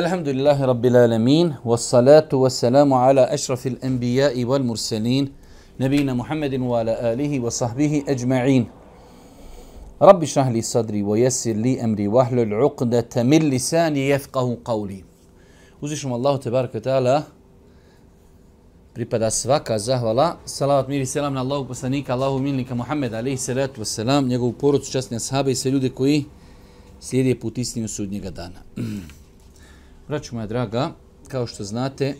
الحمد لله رب العالمين والصلاة والسلام على أشرف الأنبياء والمرسلين نبينا محمد وعلى آله وصحبه أجمعين رب اشرح لي صدري ويسر لي أمري واحلل عقدة من لساني يفقه قولي Uzvišom Allahu Tebaraka ve Teala pripada svaka zahvala. Salavat mir i selam na Allahu poslanika, Allahu milnika Muhammeda, alaihi salatu wasalam, njegovu porucu, časne sahabe i sve ljude koji slijede put istinu sudnjega dana. Braću moja draga, kao što znate,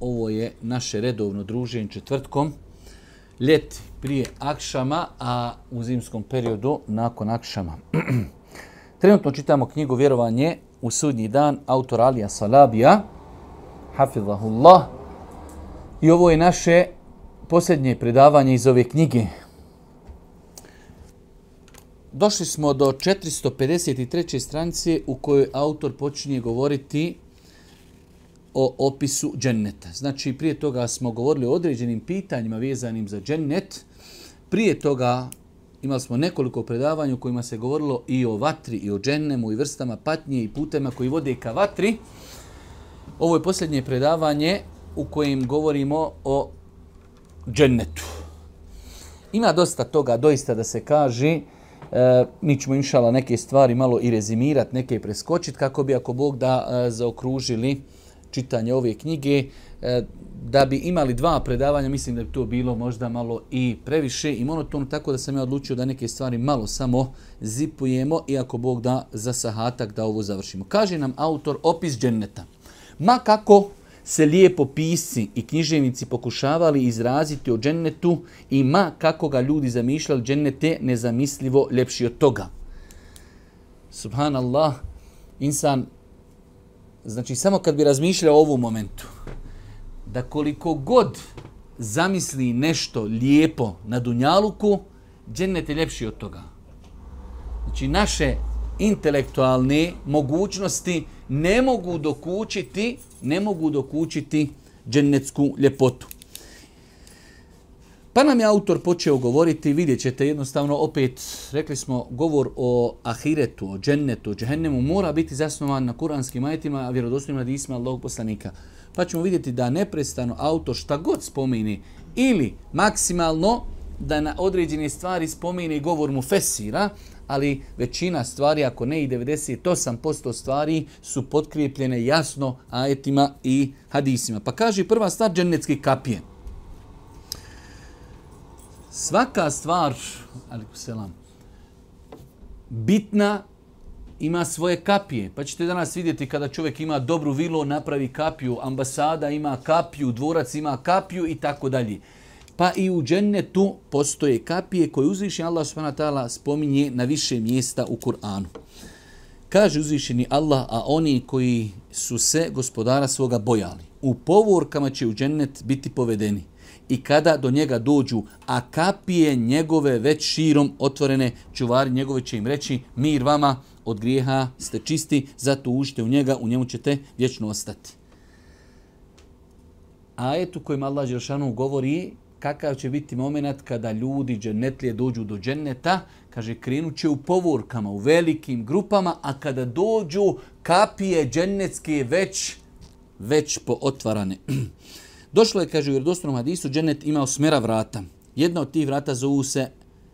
ovo je naše redovno druženje četvrtkom. Ljet prije Akšama, a u zimskom periodu nakon Akšama. Trenutno čitamo knjigu Vjerovanje u sudnji dan autor Alija Salabija, Hafidhahullah. I ovo je naše posljednje predavanje iz ove knjige došli smo do 453. stranice u kojoj autor počinje govoriti o opisu dženneta. Znači, prije toga smo govorili o određenim pitanjima vezanim za džennet. Prije toga imali smo nekoliko predavanja u kojima se govorilo i o vatri, i o džennemu, i vrstama patnje i putema koji vode ka vatri. Ovo je posljednje predavanje u kojem govorimo o džennetu. Ima dosta toga doista da se kaže, E, mi ćemo inšala neke stvari malo i rezimirat, neke preskočit kako bi ako Bog da e, zaokružili čitanje ove knjige. E, da bi imali dva predavanja, mislim da bi to bilo možda malo i previše i monotono, tako da sam ja odlučio da neke stvari malo samo zipujemo i ako Bog da za sahatak da ovo završimo. Kaže nam autor opis dženneta. Ma kako se lijepo pisci i književnici pokušavali izraziti o džennetu i ma kako ga ljudi zamišljali, džennete nezamislivo ljepši od toga. Subhanallah, insan, znači samo kad bi razmišljao o ovom momentu, da koliko god zamisli nešto lijepo na Dunjaluku, džennet je ljepši od toga. Znači naše intelektualne mogućnosti ne mogu dokučiti ne mogu dokučiti dženecku ljepotu. Pa nam je autor počeo govoriti, vidjet ćete jednostavno opet, rekli smo, govor o ahiretu, o džennetu, o džennemu, mora biti zasnovan na kuranskim ajetima, a vjerodostojnim radisima Allahog poslanika. Pa ćemo vidjeti da neprestano autor šta god spomini ili maksimalno da na određene stvari spomini govor mu fesira, ali većina stvari, ako ne i 98% stvari, su potkrijepljene jasno ajetima i hadisima. Pa kaže prva stvar, dženecki kapije. Svaka stvar, ali selam, bitna ima svoje kapije. Pa ćete danas vidjeti kada čovjek ima dobru vilu, napravi kapiju, ambasada ima kapiju, dvorac ima kapiju i tako dalje. Pa i u džennetu postoje kapije koje uzvišeni Allah subhanahu ta'ala spominje na više mjesta u Kur'anu. Kaže uzvišeni Allah, a oni koji su se gospodara svoga bojali, u povorkama će u džennet biti povedeni i kada do njega dođu, a kapije njegove već širom otvorene, čuvari njegove će im reći, mir vama, od grijeha ste čisti, zato ušte u njega, u njemu ćete vječno ostati. Ajet u kojem Allah Đeršanu govori kakav će biti moment kada ljudi dženetlije dođu do dženeta, kaže, krenut će u povorkama, u velikim grupama, a kada dođu, kapije dženetske već, već pootvarane. Došlo je, kaže, u vjerodostanom hadisu, dženet ima osmera vrata. Jedna od tih vrata zovu se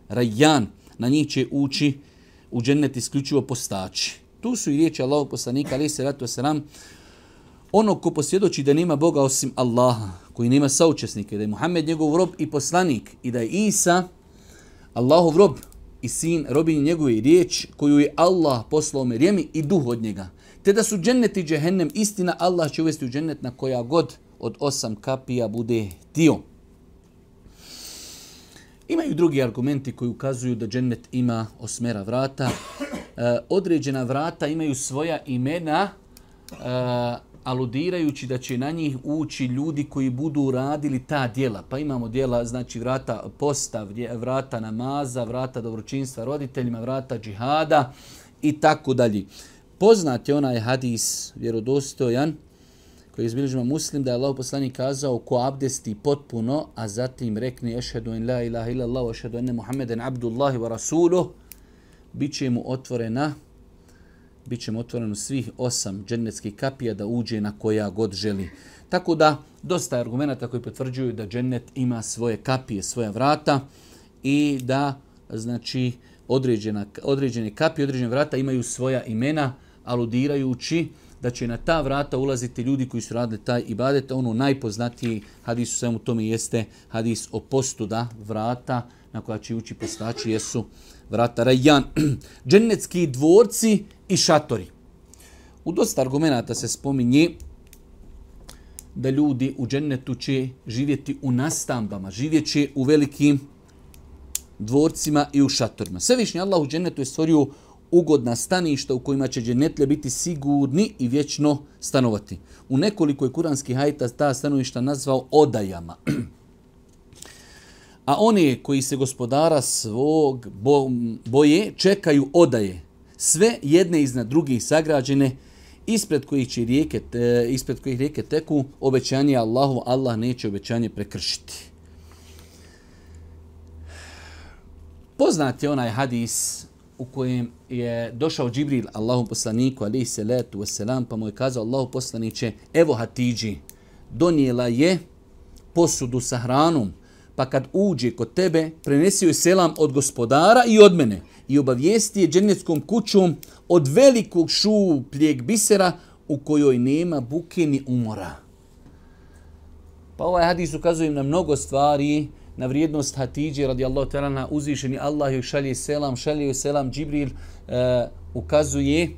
Rajan, na njih će ući u dženet isključivo postači. Tu su i riječi Allahog poslanika, ali se ratu se nam, ono ko posvjedoči da nema Boga osim Allaha, koji nema saučesnika, da je Muhammed njegov rob i poslanik, i da je Isa Allahov rob i sin robinje njegove riječ, koju je Allah poslao Merijemi i duh od njega. Te da su džennet i džehennem istina, Allah će uvesti u džennet na koja god od osam kapija bude tio. Imaju drugi argumenti koji ukazuju da džennet ima osmera vrata. E, određena vrata imaju svoja imena, e, aludirajući da će na njih ući ljudi koji budu radili ta dijela. Pa imamo dijela, znači vrata posta, vrata namaza, vrata dobročinstva roditeljima, vrata džihada i tako dalje. Poznat je onaj hadis vjerodostojan koji je izbiližima muslim da je Allah poslanik kazao ko abdesti potpuno, a zatim rekne ešhedu en la ilaha illallah, ešhedu ene muhammeden abdullahi wa rasuluh, bit će mu otvorena bit će mu otvoreno svih osam džennetskih kapija da uđe na koja god želi. Tako da, dosta je argumenta koji potvrđuju da džennet ima svoje kapije, svoja vrata i da, znači, određena, određene kapije, određene vrata imaju svoja imena, aludirajući da će na ta vrata ulaziti ljudi koji su radili taj ibadet. Ono najpoznatiji hadis u svemu tome jeste hadis o postu da vrata na koja će ući postači jesu vrata Rajan. Džennetski dvorci i šatori. U dosta argumenta se spominje da ljudi u džennetu će živjeti u nastambama, živjeće u velikim dvorcima i u šatorima. Svevišnji Allah u džennetu je stvorio ugodna staništa u kojima će džennetlje biti sigurni i vječno stanovati. U nekoliko je kuranski hajta ta stanovišta nazvao odajama. A oni koji se gospodara svog boje čekaju odaje, sve jedne iznad druge sagrađene, ispred kojih će rijeke, te, ispred kojih rijeke teku, obećanje Allahu, Allah neće obećanje prekršiti. Poznat je onaj hadis u kojem je došao Džibril Allahu poslaniku alaihi salatu wasalam pa mu je kazao Allahu poslaniće evo Hatidži donijela je posudu sa hranom pa kad uđe kod tebe prenesi joj selam od gospodara i od mene i obavijesti je dženeckom kućom od velikog šupljeg bisera u kojoj nema buke ni umora. Pa ovaj hadis ukazuje na mnogo stvari, na vrijednost Hatidje radijallahu talana, uzvišeni Allah joj šalje selam, šalje joj selam, Džibril uh, ukazuje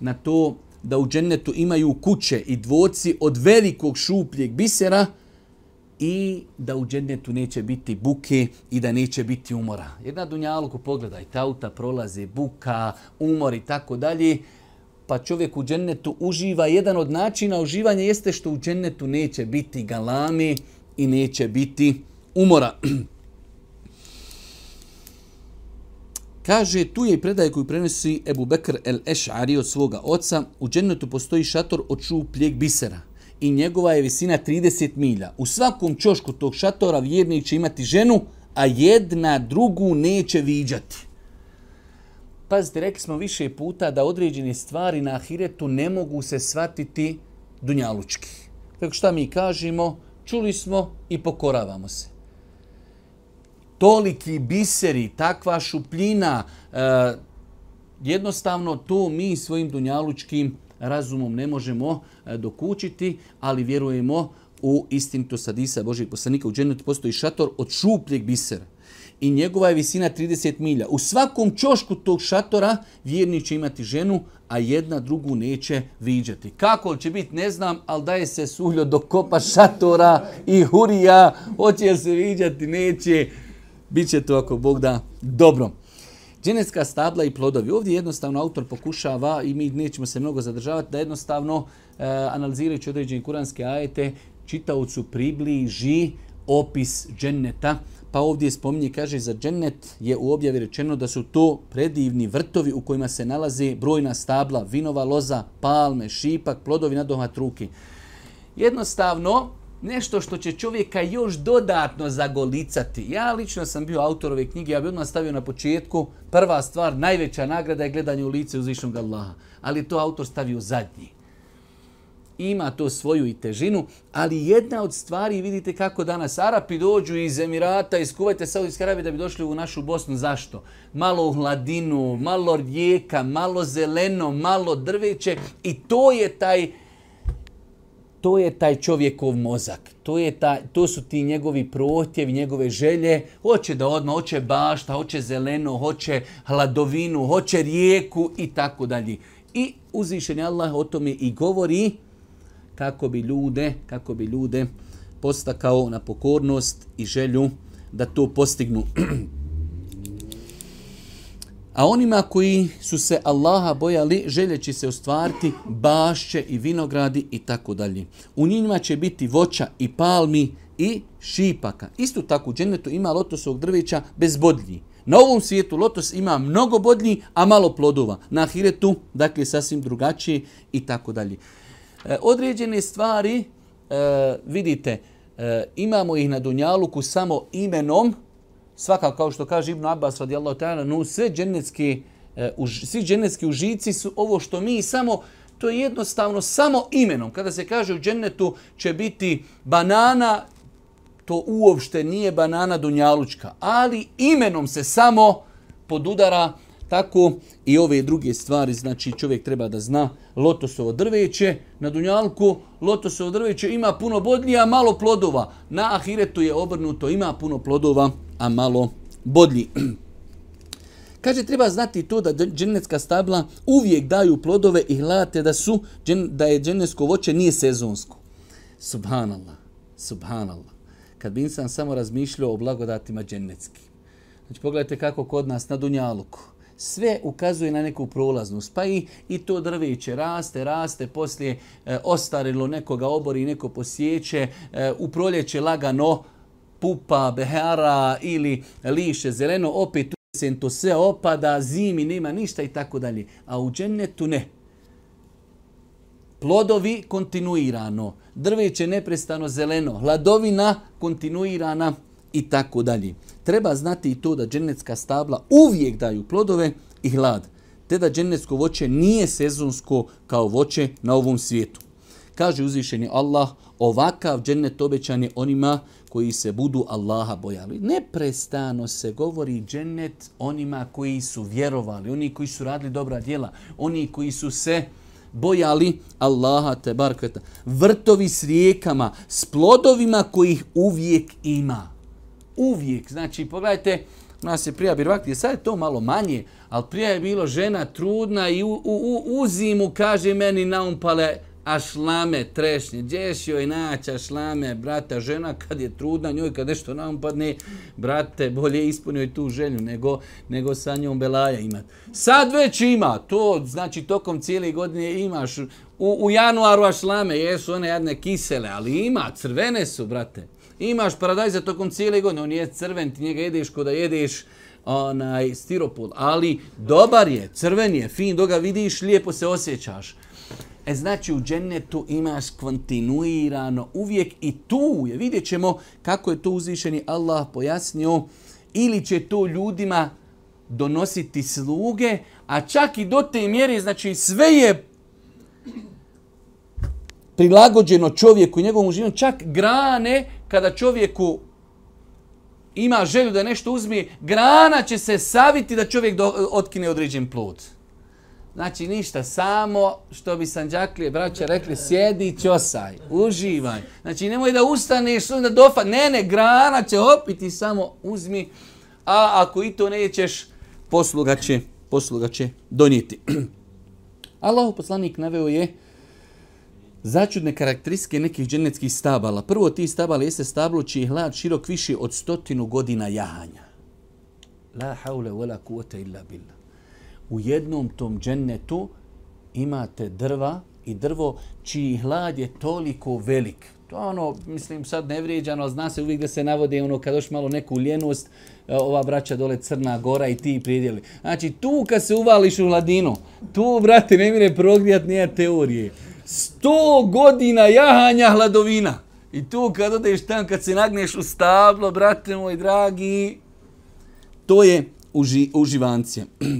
na to da u džennetu imaju kuće i dvorci od velikog šupljeg bisera, uh, i da u džennetu neće biti buke i da neće biti umora. Jer na Dunjaluku pogledajte, auta prolaze, buka, umor i tako dalje, pa čovjek u džennetu uživa. Jedan od načina uživanja jeste što u džennetu neće biti galami i neće biti umora. Kaže, tu je i predaj koju prenosi Ebu Bekr el-Eš'ari od svoga oca. U džennetu postoji šator od šupljeg bisera i njegova je visina 30 milja. U svakom čošku tog šatora vjernik će imati ženu, a jedna drugu neće viđati. Pazite, rekli smo više puta da određene stvari na ahiretu ne mogu se shvatiti dunjalučki. Tako šta mi kažemo? Čuli smo i pokoravamo se. Toliki biseri, takva šupljina, e, jednostavno to mi svojim dunjalučkim razumom ne možemo e, dokučiti, ali vjerujemo u istinitu sadisa Božijeg poslanika. U dženetu postoji šator od šupljeg bisera i njegova je visina 30 milja. U svakom čošku tog šatora vjerni će imati ženu, a jedna drugu neće viđati. Kako će biti, ne znam, ali daje se suljo do kopa šatora i hurija, hoće se viđati, neće. Biće to ako Bog da dobro. Dženecka stabla i plodovi. Ovdje jednostavno autor pokušava i mi nećemo se mnogo zadržavati da jednostavno e, analizirajući određene kuranske ajete čitavcu približi opis dženneta. Pa ovdje spominje, kaže, za džennet je u objavi rečeno da su to predivni vrtovi u kojima se nalaze brojna stabla, vinova loza, palme, šipak, plodovi na dohat ruke. Jednostavno, nešto što će čovjeka još dodatno zagolicati. Ja lično sam bio autor ove knjige, ja bi odmah stavio na početku prva stvar, najveća nagrada je gledanje u lice uzvišnog Allaha. Ali to autor stavio zadnji. Ima to svoju i težinu, ali jedna od stvari, vidite kako danas Arapi dođu iz Emirata, iz Kuvajte, Saudijske Arabije da bi došli u našu Bosnu. Zašto? Malo u hladinu, malo rijeka, malo zeleno, malo drveće i to je taj, to je taj čovjekov mozak. To, je ta, to su ti njegovi protjevi, njegove želje. Hoće da odmah, hoće bašta, hoće zeleno, hoće hladovinu, hoće rijeku i tako dalje. I uzvišen Allah o tome i govori kako bi ljude, kako bi ljude postakao na pokornost i želju da to postignu. a onima koji su se Allaha bojali, željeći se ostvariti bašće i vinogradi i tako dalje. U njima će biti voća i palmi i šipaka. Isto tako u dženetu ima lotosovog drveća bez bodlji. Na ovom svijetu lotos ima mnogo bodlji, a malo plodova. Na ahiretu, dakle, sasvim drugačije i tako dalje. E, određene stvari, e, vidite, e, imamo ih na Dunjaluku samo imenom, svakako kao što kaže Ibn Abbas radijallahu ta'ala, no sve dženecki, e, uh, svi dženecki užici su ovo što mi samo, to je jednostavno samo imenom. Kada se kaže u džennetu će biti banana, to uopšte nije banana dunjalučka, ali imenom se samo podudara tako i ove druge stvari, znači čovjek treba da zna lotosovo drveće, na dunjalku lotosovo drveće ima puno bodlija, malo plodova, na ahiretu je obrnuto, ima puno plodova, a malo bodlji. Kaže, treba znati to da dženecka stabla uvijek daju plodove i hlate da su da je dženecko voće nije sezonsko. Subhanallah, subhanallah. Kad bi insan samo razmišljao o blagodatima dženecki. Znači, pogledajte kako kod nas na Dunjaluku. Sve ukazuje na neku prolaznost, pa i, i to drveće raste, raste, poslije e, ostarilo nekoga obori, neko posjeće, e, u proljeće lagano, pupa, behara ili liše zeleno, opet u to sve opada, zimi nema ništa i tako dalje. A u džennetu ne. Plodovi kontinuirano, drveće neprestano zeleno, hladovina kontinuirana i tako dalje. Treba znati i to da džennetska stabla uvijek daju plodove i hlad, te da džennetsko voće nije sezonsko kao voće na ovom svijetu. Kaže uzvišeni Allah, ovakav džennet obećan je onima koji se budu Allaha bojali. Neprestano se govori džennet onima koji su vjerovali, oni koji su radili dobra djela, oni koji su se bojali Allaha te barkveta. Vrtovi s rijekama, s plodovima kojih uvijek ima. Uvijek. Znači, pogledajte, u nas je prija birvakti, sad je to malo manje, ali prija je bilo žena trudna i u, u, u, u zimu kaže meni na umpale a šlame, trešnje, gdješ joj naća šlame, brata, žena, kad je trudna njoj, kad nešto nam padne, brate, bolje ispunio tu želju nego, nego sa njom belaja imat. Sad već ima, to znači tokom cijele godine imaš, u, u januaru a šlame, jesu one jedne kisele, ali ima, crvene su, brate. Imaš paradajza tokom cijele godine, on je crven, ti njega jedeš kod da jedeš, onaj stiropol, ali dobar je, crven je, fin, doga vidiš, lijepo se osjećaš. E znači u džennetu imaš kontinuirano uvijek i tu je. Vidjet ćemo kako je to uzvišeni Allah pojasnio. Ili će to ljudima donositi sluge, a čak i do te mjere, znači sve je prilagođeno čovjeku i njegovom životu, čak grane kada čovjeku ima želju da nešto uzmi, grana će se saviti da čovjek do, otkine određen plod. Znači ništa, samo što bi sanđaklije braća rekli, sjedi ćosaj, uživaj. Znači nemoj da ustaneš, sun da dofa, ne, ne, grana će opiti, samo uzmi. A ako i to nećeš, posluga će, posluga će donijeti. Allahu poslanik naveo je začudne karakteristike nekih dženeckih stabala. Prvo ti stabala jeste stablo čiji je hlad širok više od stotinu godina jahanja. La haule wala kuota illa billah u jednom tom džennetu imate drva i drvo čiji hlad je toliko velik. To ono, mislim, sad ne vrijeđano, zna se uvijek da se navode ono kad još malo neku ljenost, e, ova braća dole Crna Gora i ti prijedjeli. Znači, tu kad se uvališ u hladinu, tu, brate, ne mire progrijat nije teorije. Sto godina jahanja hladovina. I tu kad odeš tam, kad se nagneš u stablo, brate moj dragi, to je uži, uživancije.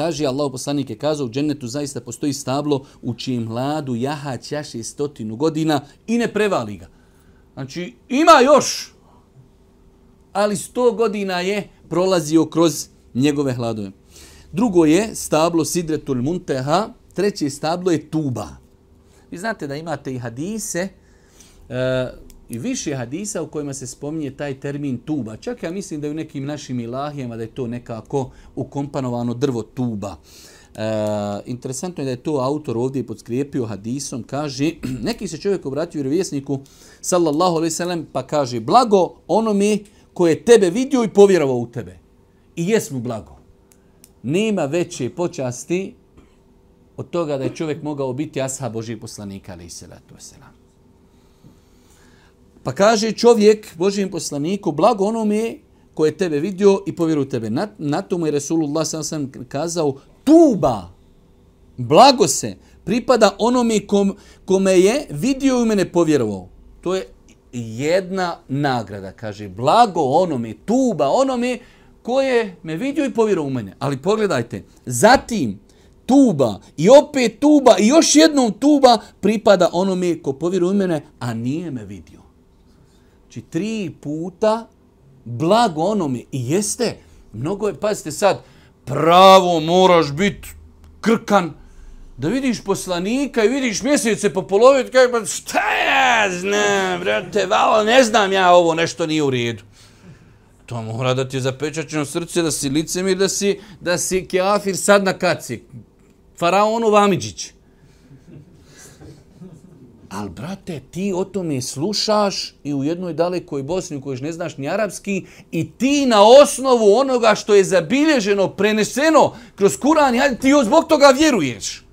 Kaže Allah poslanik je kazao u džennetu zaista postoji stablo u čijem hladu jaha čaše stotinu godina i ne prevali ga. Znači ima još, ali sto godina je prolazio kroz njegove hladove. Drugo je stablo Sidretul Munteha, treće stablo je Tuba. Vi znate da imate i hadise, uh, i više hadisa u kojima se spominje taj termin tuba. Čak ja mislim da je u nekim našim ilahijama da je to nekako ukompanovano drvo tuba. E, interesantno je da je to autor ovdje podskrijepio hadisom, kaže, neki se čovjek obratio u revijesniku, sallallahu alaihi sallam, pa kaže, blago onome koje je tebe vidio i povjerovao u tebe. I jes mu blago. Nema veće počasti od toga da je čovjek mogao biti ashab Božih poslanika, alaihi sallatu wasalam. Pa kaže čovjek Božijem poslaniku, blago onome koje je tebe vidio i povjeru tebe. Na, na tomu je Resulullah sam, sam kazao, tuba, blago se, pripada onome kom, kome je vidio i mene povjerovao. To je jedna nagrada, kaže, blago onome, tuba onome koje me vidio i povjerovao u mene. Ali pogledajte, zatim tuba i opet tuba i još jednom tuba pripada onome ko povjerovao u mene, a nije me vidio. Znači tri puta blago onome. I jeste, mnogo je, pazite sad, pravo moraš biti krkan da vidiš poslanika i vidiš mjesece po polovi i kaj, šta ja znam, brate, valo, ne znam ja ovo, nešto nije u redu. To mora da ti je zapečačeno srce, da si licemir, da si, da si keafir sad na kaci. Faraonu Vamidžići ali brate, ti o tome slušaš i u jednoj dalekoj Bosni u kojoj ne znaš ni arapski i ti na osnovu onoga što je zabilježeno, preneseno kroz Kuran, ti joj zbog toga vjeruješ.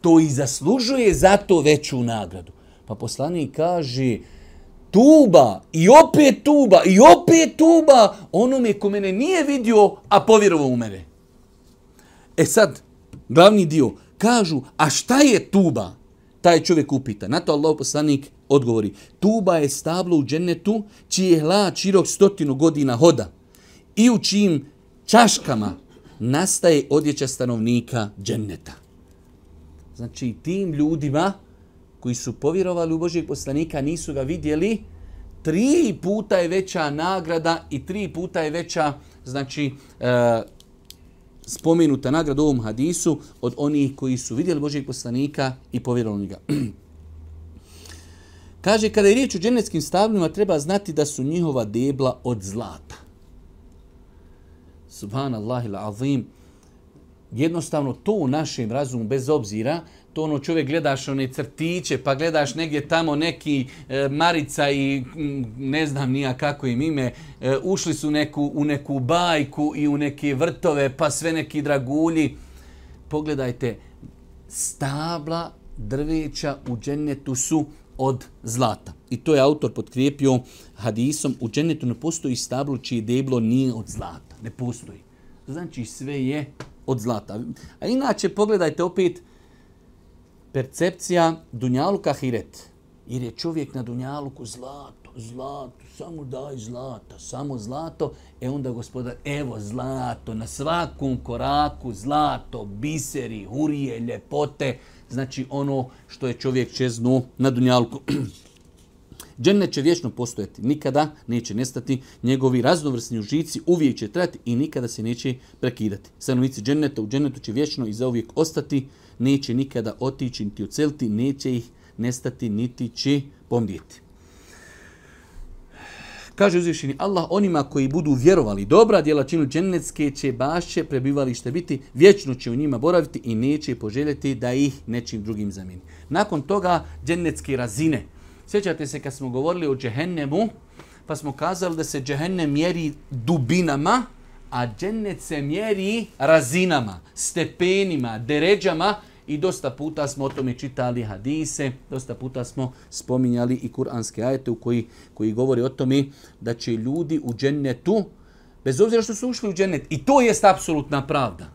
To i zaslužuje za to veću nagradu. Pa poslanik kaže, tuba i opet tuba i opet tuba onome ko mene nije vidio, a povjerovao u mene. E sad, glavni dio, kažu, a šta je tuba? Taj čovjek upita. Na to Allah poslanik odgovori. Tuba je stablo u džennetu čiji je hla čirok stotinu godina hoda i u čijim čaškama nastaje odjeća stanovnika dženneta. Znači tim ljudima koji su povjerovali u Božijeg poslanika nisu ga vidjeli, tri puta je veća nagrada i tri puta je veća znači, e, spomenuta nagrada u ovom hadisu od onih koji su vidjeli Božijeg poslanika i povjerovali njega. Kaže, kada je riječ o dženeckim stavljima, treba znati da su njihova debla od zlata. Subhanallah ila azim. Jednostavno, to u našem razumu, bez obzira, to ono čovjek gledaš one crtiće, pa gledaš negdje tamo neki e, Marica i ne znam nija kako im ime, e, ušli su neku, u neku bajku i u neke vrtove, pa sve neki dragulji. Pogledajte, stabla drveća u džennetu su od zlata. I to je autor podkrijepio hadisom, u džennetu ne postoji stablo čije deblo nije od zlata. Ne postoji. Znači sve je od zlata. A inače, pogledajte opet, percepcija dunjaluka hiret. Jer je čovjek na dunjaluku zlato, zlato, samo daj zlata, samo zlato. E onda gospodar, evo zlato, na svakom koraku zlato, biseri, hurije, ljepote. Znači ono što je čovjek čeznu na dunjaluku. Džennet će vječno postojati, nikada neće nestati, njegovi raznovrsni užici uvijek će trajati i nikada se neće prekidati. Stanovici dženneta u džennetu će vječno i zauvijek ostati, neće nikada otići niti oceliti, neće ih nestati niti će pomdjeti. Kaže uzvišeni Allah, onima koji budu vjerovali dobra djela činu dženecke će bašće prebivalište biti, vječno će u njima boraviti i neće poželjeti da ih nečim drugim zamijeni. Nakon toga dženecke razine, Sjećate se kad smo govorili o džehennemu, pa smo kazali da se džehennem mjeri dubinama, a džennet se mjeri razinama, stepenima, deređama i dosta puta smo o tome čitali hadise, dosta puta smo spominjali i kuranske ajete u koji, koji govori o tome da će ljudi u džennetu, bez obzira što su ušli u džennet, i to jest apsolutna pravda.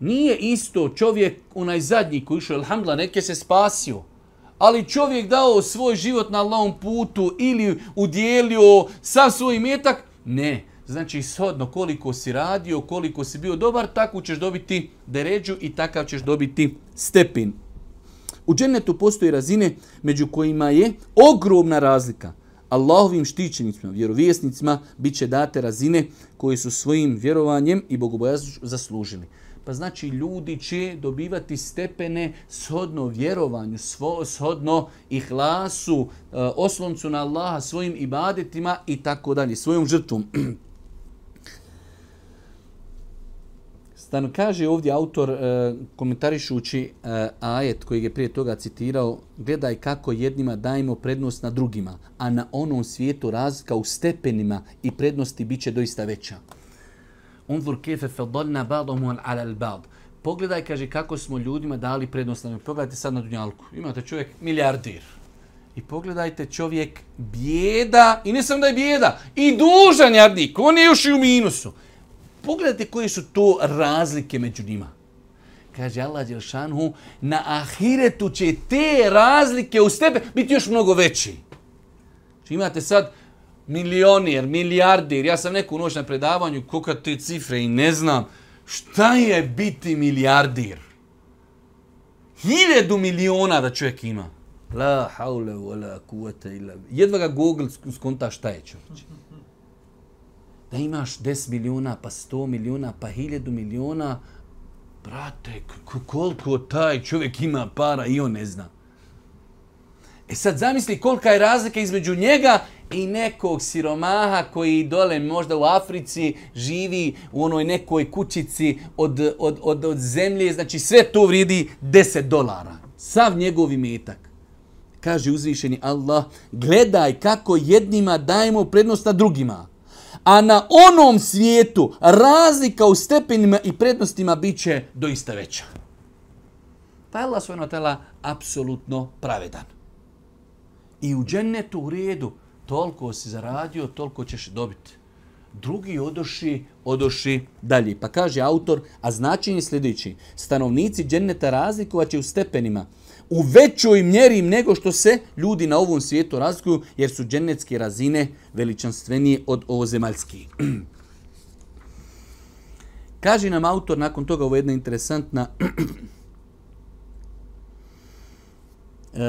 Nije isto čovjek, onaj zadnji koji išao, alhamdulillah, neke se spasio, ali čovjek dao svoj život na Allahom putu ili udjelio sa svoj metak, ne. Znači, shodno koliko si radio, koliko si bio dobar, tako ćeš dobiti deređu i takav ćeš dobiti stepin. U džennetu postoji razine među kojima je ogromna razlika. Allahovim štićenicima, vjerovjesnicima, bit će date razine koje su svojim vjerovanjem i bogobojaznošću zaslužili pa znači ljudi će dobivati stepene shodno vjerovanju, svo, shodno ihlasu, e, osloncu na Allaha svojim ibadetima i tako dalje, svojom žrtvom. Stano kaže ovdje autor e, komentarišući e, ajet koji je prije toga citirao gledaj kako jednima dajemo prednost na drugima, a na onom svijetu razlika u stepenima i prednosti bit će doista veća. Unzur kefe fedolna badom un al albad. Pogledaj, kaže, kako smo ljudima dali prednost. Pogledajte sad na Dunjalku. Imate čovjek milijardir. I pogledajte, čovjek bjeda, i ne samo da je bjeda, i dužan jadnik, on je još i u minusu. Pogledajte koje su to razlike među njima. Kaže Allah Đelšanhu, na ahiretu će te razlike u tebe biti još mnogo veći. Znači imate sad, milionijer, milijarder, ja sam neku noć na predavanju, koliko te cifre i ne znam, šta je biti milijarder? Hiljedu miliona da čovjek ima. La haule u la kuvata ila... Jedva ga Google skonta šta je čovjek. Da imaš 10 miliona, pa 100 miliona, pa 1000 miliona, brate, koliko taj čovjek ima para i on ne zna. E sad zamisli kolika je razlika između njega i nekog siromaha koji dole možda u Africi živi u onoj nekoj kućici od, od, od, od zemlje. Znači sve to vridi 10 dolara. Sav njegov imetak. Kaže uzvišeni Allah, gledaj kako jednima dajemo prednost na drugima. A na onom svijetu razlika u stepenima i prednostima bit će doista veća. Pa je Allah svojno tela apsolutno pravedan. I u džennetu u redu toliko si zaradio, toliko ćeš dobiti. Drugi odoši, odoši dalje. Pa kaže autor, a značenje sljedeći. Stanovnici dženeta razlikovaće u stepenima u većoj mjeri nego što se ljudi na ovom svijetu razlikuju jer su dženetske razine veličanstvenije od ovozemaljskih. kaže nam autor nakon toga ovo je jedna interesantna E,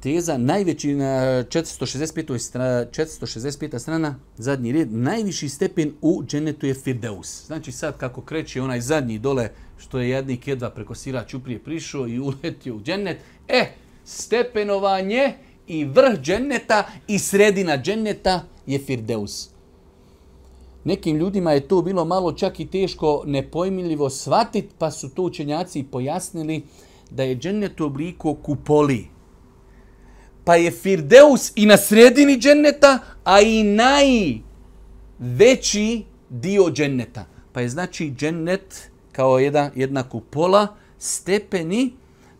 teza najveći na 465. 465. strana, zadnji red, najviši stepen u dženetu je Firdeus. Znači sad kako kreće onaj zadnji dole što je jedni kedva preko sirać uprije prišao i uletio u dženet, e, stepenovanje i vrh dženeta i sredina dženeta je Firdeus. Nekim ljudima je to bilo malo čak i teško nepojmiljivo shvatit, pa su to učenjaci pojasnili da je dženet u obliku kupoliji pa je Firdeus i na sredini dženneta, a i najveći dio dženneta. Pa je znači džennet kao jedna, jedna kupola stepeni,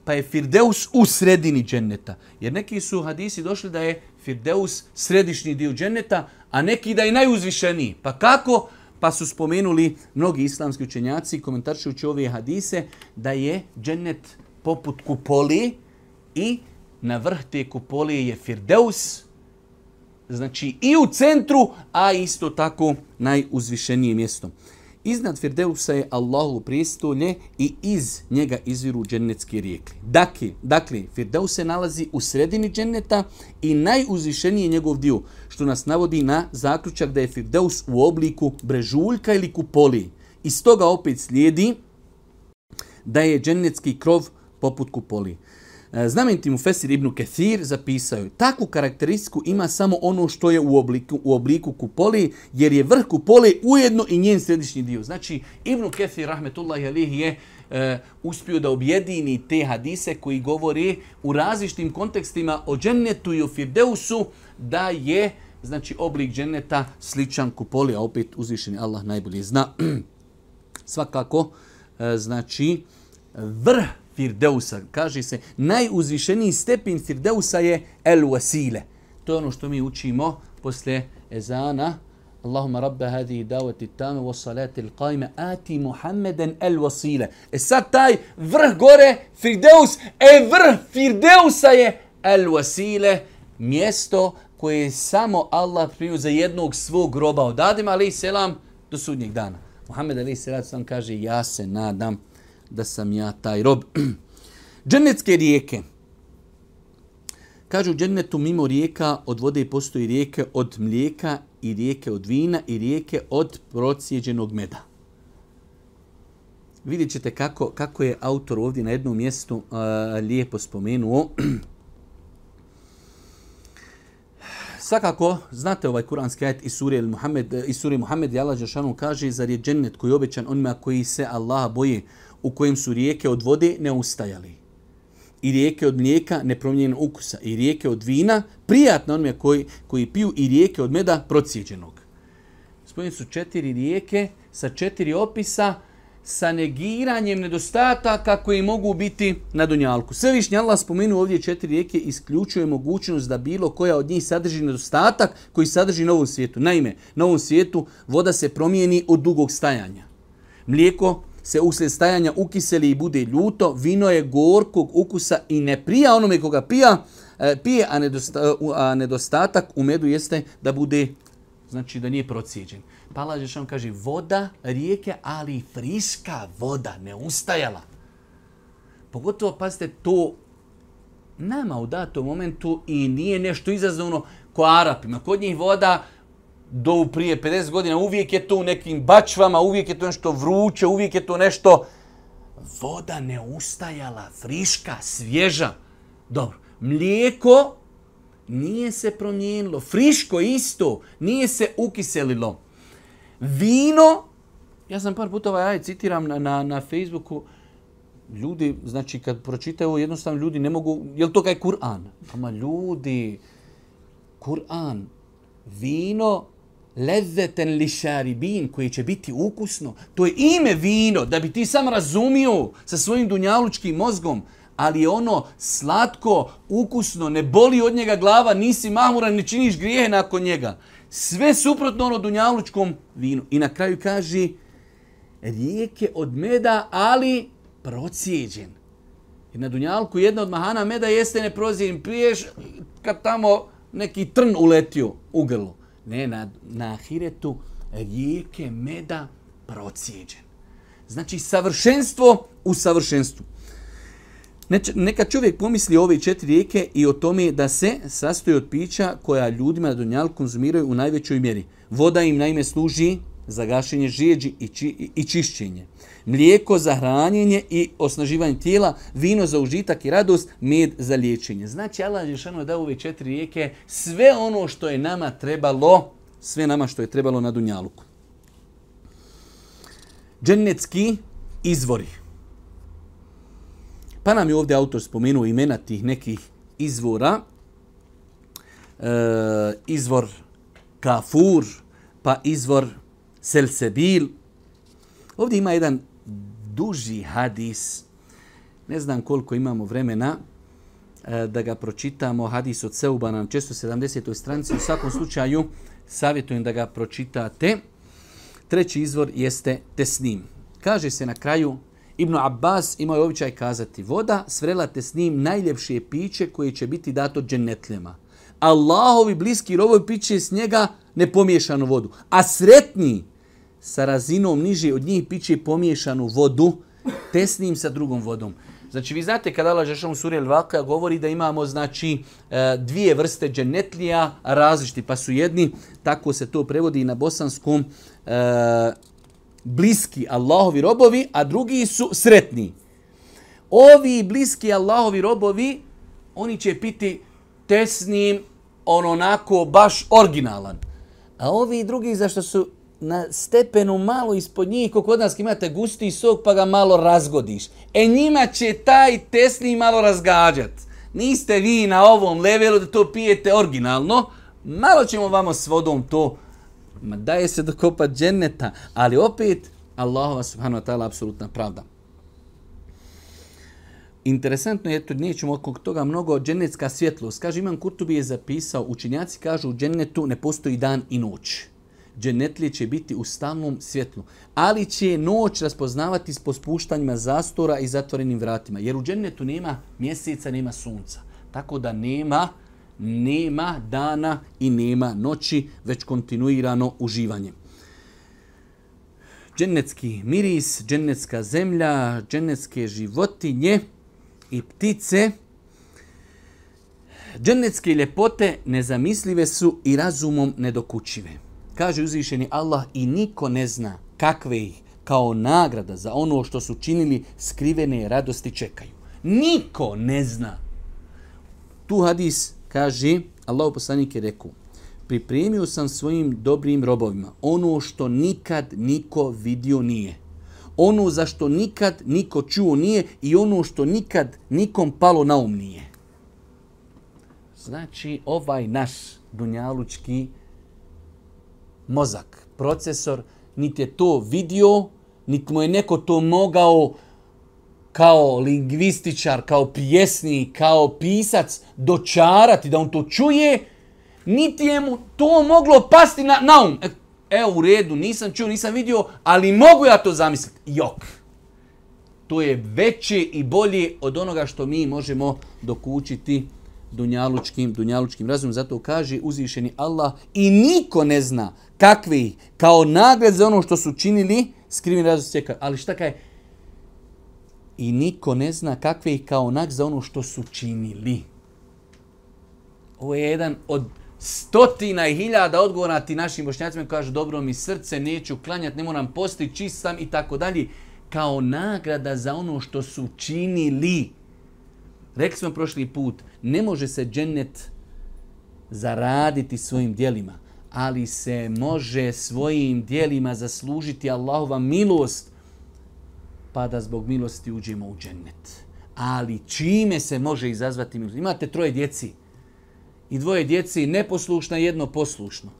pa je Firdeus u sredini dženneta. Jer neki su hadisi došli da je Firdeus središnji dio dženneta, a neki da je najuzvišeniji. Pa kako? Pa su spomenuli mnogi islamski učenjaci komentaršujući ove hadise da je džennet poput kupoli i džennet na vrh te kupole je Firdeus, znači i u centru, a isto tako najuzvišenije mjesto. Iznad Firdeusa je Allahu prijestolje i iz njega izviru džennetske rijeke. Dakle, dakle Firdeus se nalazi u sredini dženneta i najuzvišeniji je njegov dio, što nas navodi na zaključak da je Firdeus u obliku brežuljka ili kupoli. Iz toga opet slijedi da je džennetski krov poput kupoli. E, Znamenitim u Fesir ibn Kethir zapisaju, takvu karakteristiku ima samo ono što je u obliku, u obliku kupoli, jer je vrh kupoli ujedno i njen središnji dio. Znači, ibn Kethir, rahmetullahi alih, je e, uspio da objedini te hadise koji govori u različitim kontekstima o džennetu i o Firdeusu, da je znači, oblik dženneta sličan kupoli, a opet uzvišeni Allah najbolje zna. Svakako, e, znači, vrh Firdeusa. Kaže se, najuzvišeniji stepin Firdeusa je El Wasile. To je ono što mi učimo posle ezana. Allahumma rabbe hadhi davati tame wa salati il qajme ati Muhammeden el wasile. E sad taj vrh gore, Firdeus, e vrh Firdeusa je el wasile, mjesto koje je samo Allah primio za jednog svog roba od Adima alaih selam do sudnjeg dana. Muhammed alaih selam kaže ja se nadam da sam ja taj rob. Džennetske rijeke. Kažu, u džennetu mimo rijeka od vode postoji rijeke od mlijeka i rijeke od vina i rijeke od procijeđenog meda. Vidjet ćete kako, kako je autor ovdje na jednom mjestu uh, lijepo spomenuo. Svakako, znate ovaj kuranski ajet i suri Muhammed, i suri Muhammed i Allah Žešanu kaže, zar je džennet koji je obećan onima koji se Allaha boje? u kojem su rijeke od vode neustajali. I rijeke od mlijeka nepromljenog ukusa. I rijeke od vina prijatne onome koji, koji piju. I rijeke od meda procijeđenog. Spomenuti su četiri rijeke sa četiri opisa sa negiranjem nedostataka koji mogu biti na dunjalku. Svevišnji Allah spomenu ovdje četiri rijeke isključuje mogućnost da bilo koja od njih sadrži nedostatak koji sadrži na ovom svijetu. Naime, na ovom svijetu voda se promijeni od dugog stajanja. Mlijeko se uslijed stajanja ukiseli i bude ljuto, vino je gorkog ukusa i ne prija onome koga pija, e, pije, a, nedosta, a nedostatak u medu jeste da bude, znači da nije procijeđen. Pala Žešan kaže, voda rijeke, ali friska voda, ne ustajala. Pogotovo, pazite, to nama u datom momentu i nije nešto izazovno ko Arapima. Kod njih voda, dovu prije 50 godina, uvijek je to u nekim bačvama, uvijek je to nešto vruće, uvijek je to nešto... Voda ne ustajala, friška, svježa. Dobro, mlijeko nije se promijenilo, friško isto, nije se ukiselilo. Vino, ja sam par puta ovaj aj, citiram na, na, na Facebooku, ljudi, znači kad pročitaju, jednostavno ljudi ne mogu, je li to kaj Kur'an? Ama ljudi, Kur'an, vino lezeten li šaribin, koje će biti ukusno. To je ime vino, da bi ti sam razumio sa svojim dunjalučkim mozgom, ali je ono slatko, ukusno, ne boli od njega glava, nisi mahmuran, ne činiš grijehe nakon njega. Sve suprotno ono dunjalučkom vinu. I na kraju kaže, rijeke od meda, ali procijeđen. I na dunjalku jedna od mahana meda jeste ne prozijen, piješ kad tamo neki trn uletio u grlu ne, na, na ahiretu rijeke meda procijeđen. Znači, savršenstvo u savršenstvu. Neč, neka čovjek pomisli o ove četiri rijeke i o tome da se sastoji od pića koja ljudima na Donjalu konzumiraju u najvećoj mjeri. Voda im naime služi za gašenje žijeđi i, či, i čišćenje, mlijeko za hranjenje i osnaživanje tijela, vino za užitak i radost, med za liječenje. Znači, Allah je šano dao ove četiri rijeke sve ono što je nama trebalo, sve nama što je trebalo na Dunjaluku. Dženecki izvori. Pa nam je ovdje autor spomenuo imena tih nekih izvora. E, izvor Kafur, pa izvor selsebil. Ovdje ima jedan duži hadis. Ne znam koliko imamo vremena e, da ga pročitamo. Hadis od Seubana na 170. stranici. U svakom slučaju savjetujem da ga pročitate. Treći izvor jeste tesnim. Kaže se na kraju Ibn Abbas imao običaj kazati voda svrela te s njim najljepšije piće koje će biti dato dženetljama. Allahovi bliski rovoj piće s njega nepomiješanu vodu. A sretniji sa razinom niže od njih piće pomiješanu vodu tesnim sa drugom vodom. Znači vi znate kada Allah Žešan u suri Al-Vaqa govori da imamo znači e, dvije vrste dženetlija različiti pa su jedni, tako se to prevodi na bosanskom, e, bliski Allahovi robovi, a drugi su sretni. Ovi bliski Allahovi robovi, oni će piti tesnim, ono onako baš originalan. A ovi drugi zašto su na stepenu malo ispod njih, kako od nas imate gusti sok pa ga malo razgodiš. E njima će taj tesni malo razgađat. Niste vi na ovom levelu da to pijete originalno, malo ćemo vamo s vodom to, ma daje se dokopat dženneta, ali opet Allahova subhanahu wa ta'ala apsolutna pravda. Interesantno je, to nećemo oko toga mnogo, dženecka svjetlost. Kaže, Imam Kurtubi je zapisao, učinjaci kažu u džennetu ne postoji dan i noć dženetlije će biti u stalnom svjetlu, ali će noć raspoznavati s pospuštanjima zastora i zatvorenim vratima. Jer u dženetu nema mjeseca, nema sunca. Tako da nema nema dana i nema noći, već kontinuirano uživanje. Dženetski miris, dženetska zemlja, dženetske životinje i ptice. Dženetske ljepote nezamislive su i razumom nedokućive kaže uzvišeni Allah i niko ne zna kakve ih kao nagrada za ono što su činili skrivene radosti čekaju. Niko ne zna. Tu hadis kaže, Allah poslanik je rekao, pripremio sam svojim dobrim robovima ono što nikad niko vidio nije. Ono za što nikad niko čuo nije i ono što nikad nikom palo na um nije. Znači, ovaj naš dunjalučki mozak, procesor, niti je to vidio, niti mu je neko to mogao kao lingvističar, kao pjesnik, kao pisac dočarati da on to čuje, niti je mu to moglo pasti na, na um. Evo e, u redu, nisam čuo, nisam vidio, ali mogu ja to zamisliti. Jok. To je veće i bolje od onoga što mi možemo dokučiti učiti dunjalučkim, dunjalučkim razumom. Zato kaže uzvišeni Allah i niko ne zna kakvi kao nagled za ono što su činili skriveni razum stjeka. Ali šta kaj? I niko ne zna kakvi kao nagled za ono što su činili. Ovo je jedan od stotina i hiljada odgovora ti našim bošnjacima kažu dobro mi srce, neću klanjati, ne moram posti, čist sam i tako dalje. Kao nagrada za ono što su činili. Kao nagrada za ono što su činili Rekli smo prošli put, ne može se džennet zaraditi svojim dijelima, ali se može svojim dijelima zaslužiti Allahova milost, pa da zbog milosti uđemo u džennet. Ali čime se može izazvati milost? Imate troje djeci i dvoje djeci, neposlušna jedno poslušno.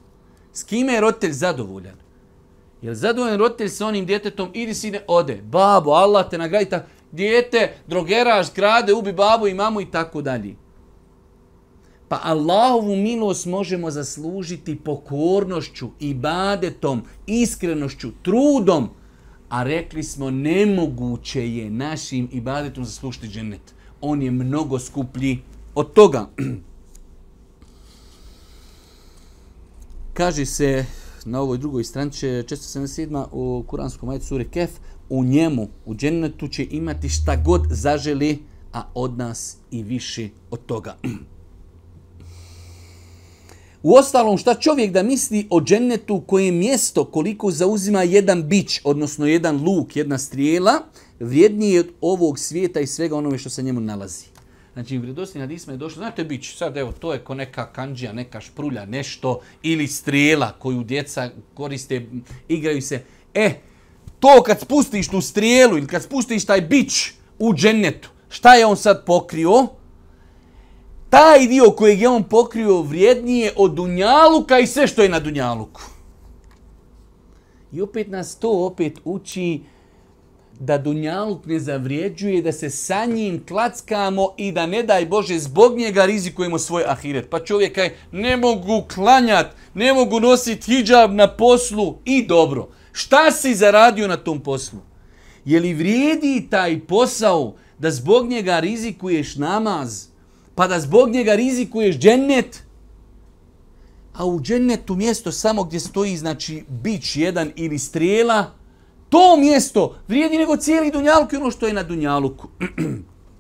S kime je roditelj zadovoljan? Je li zadovoljan roditelj sa onim djetetom? Idi sine, ode. Babo, Allah te nagradi tako djete, drogeraš, grade, ubi babu i mamu i tako dalje. Pa Allahovu milost možemo zaslužiti pokornošću, ibadetom, iskrenošću, trudom, a rekli smo nemoguće je našim ibadetom zaslušiti dženet. On je mnogo skuplji od toga. Kaže se na ovoj drugoj stranče 477. u kuranskom ajtu sure Kef, u njemu, u džennetu će imati šta god zaželi, a od nas i više od toga. U ostalom, šta čovjek da misli o džennetu koje mjesto koliko zauzima jedan bić, odnosno jedan luk, jedna strijela, vrijednije je od ovog svijeta i svega onome što se njemu nalazi. Znači, vredosti na disma je došlo, znate bić, sad evo, to je ko neka kanđija, neka šprulja, nešto, ili strijela koju djeca koriste, igraju se. E, eh, to kad spustiš tu strijelu ili kad spustiš taj bić u džennetu, šta je on sad pokrio? Taj dio kojeg je on pokrio vrijednije od dunjaluka i sve što je na dunjaluku. I opet nas to opet uči da Dunjaluk ne zavrijeđuje, da se sa njim klackamo i da ne daj Bože zbog njega rizikujemo svoj ahiret. Pa čovjek kaj, ne mogu klanjat, ne mogu nositi hijab na poslu i dobro. Šta si zaradio na tom poslu? Je li vrijedi taj posao da zbog njega rizikuješ namaz, pa da zbog njega rizikuješ džennet? A u džennetu mjesto samo gdje stoji znači bić jedan ili strela, to mjesto vrijedi nego cijeli dunjaluk i ono što je na dunjaluku.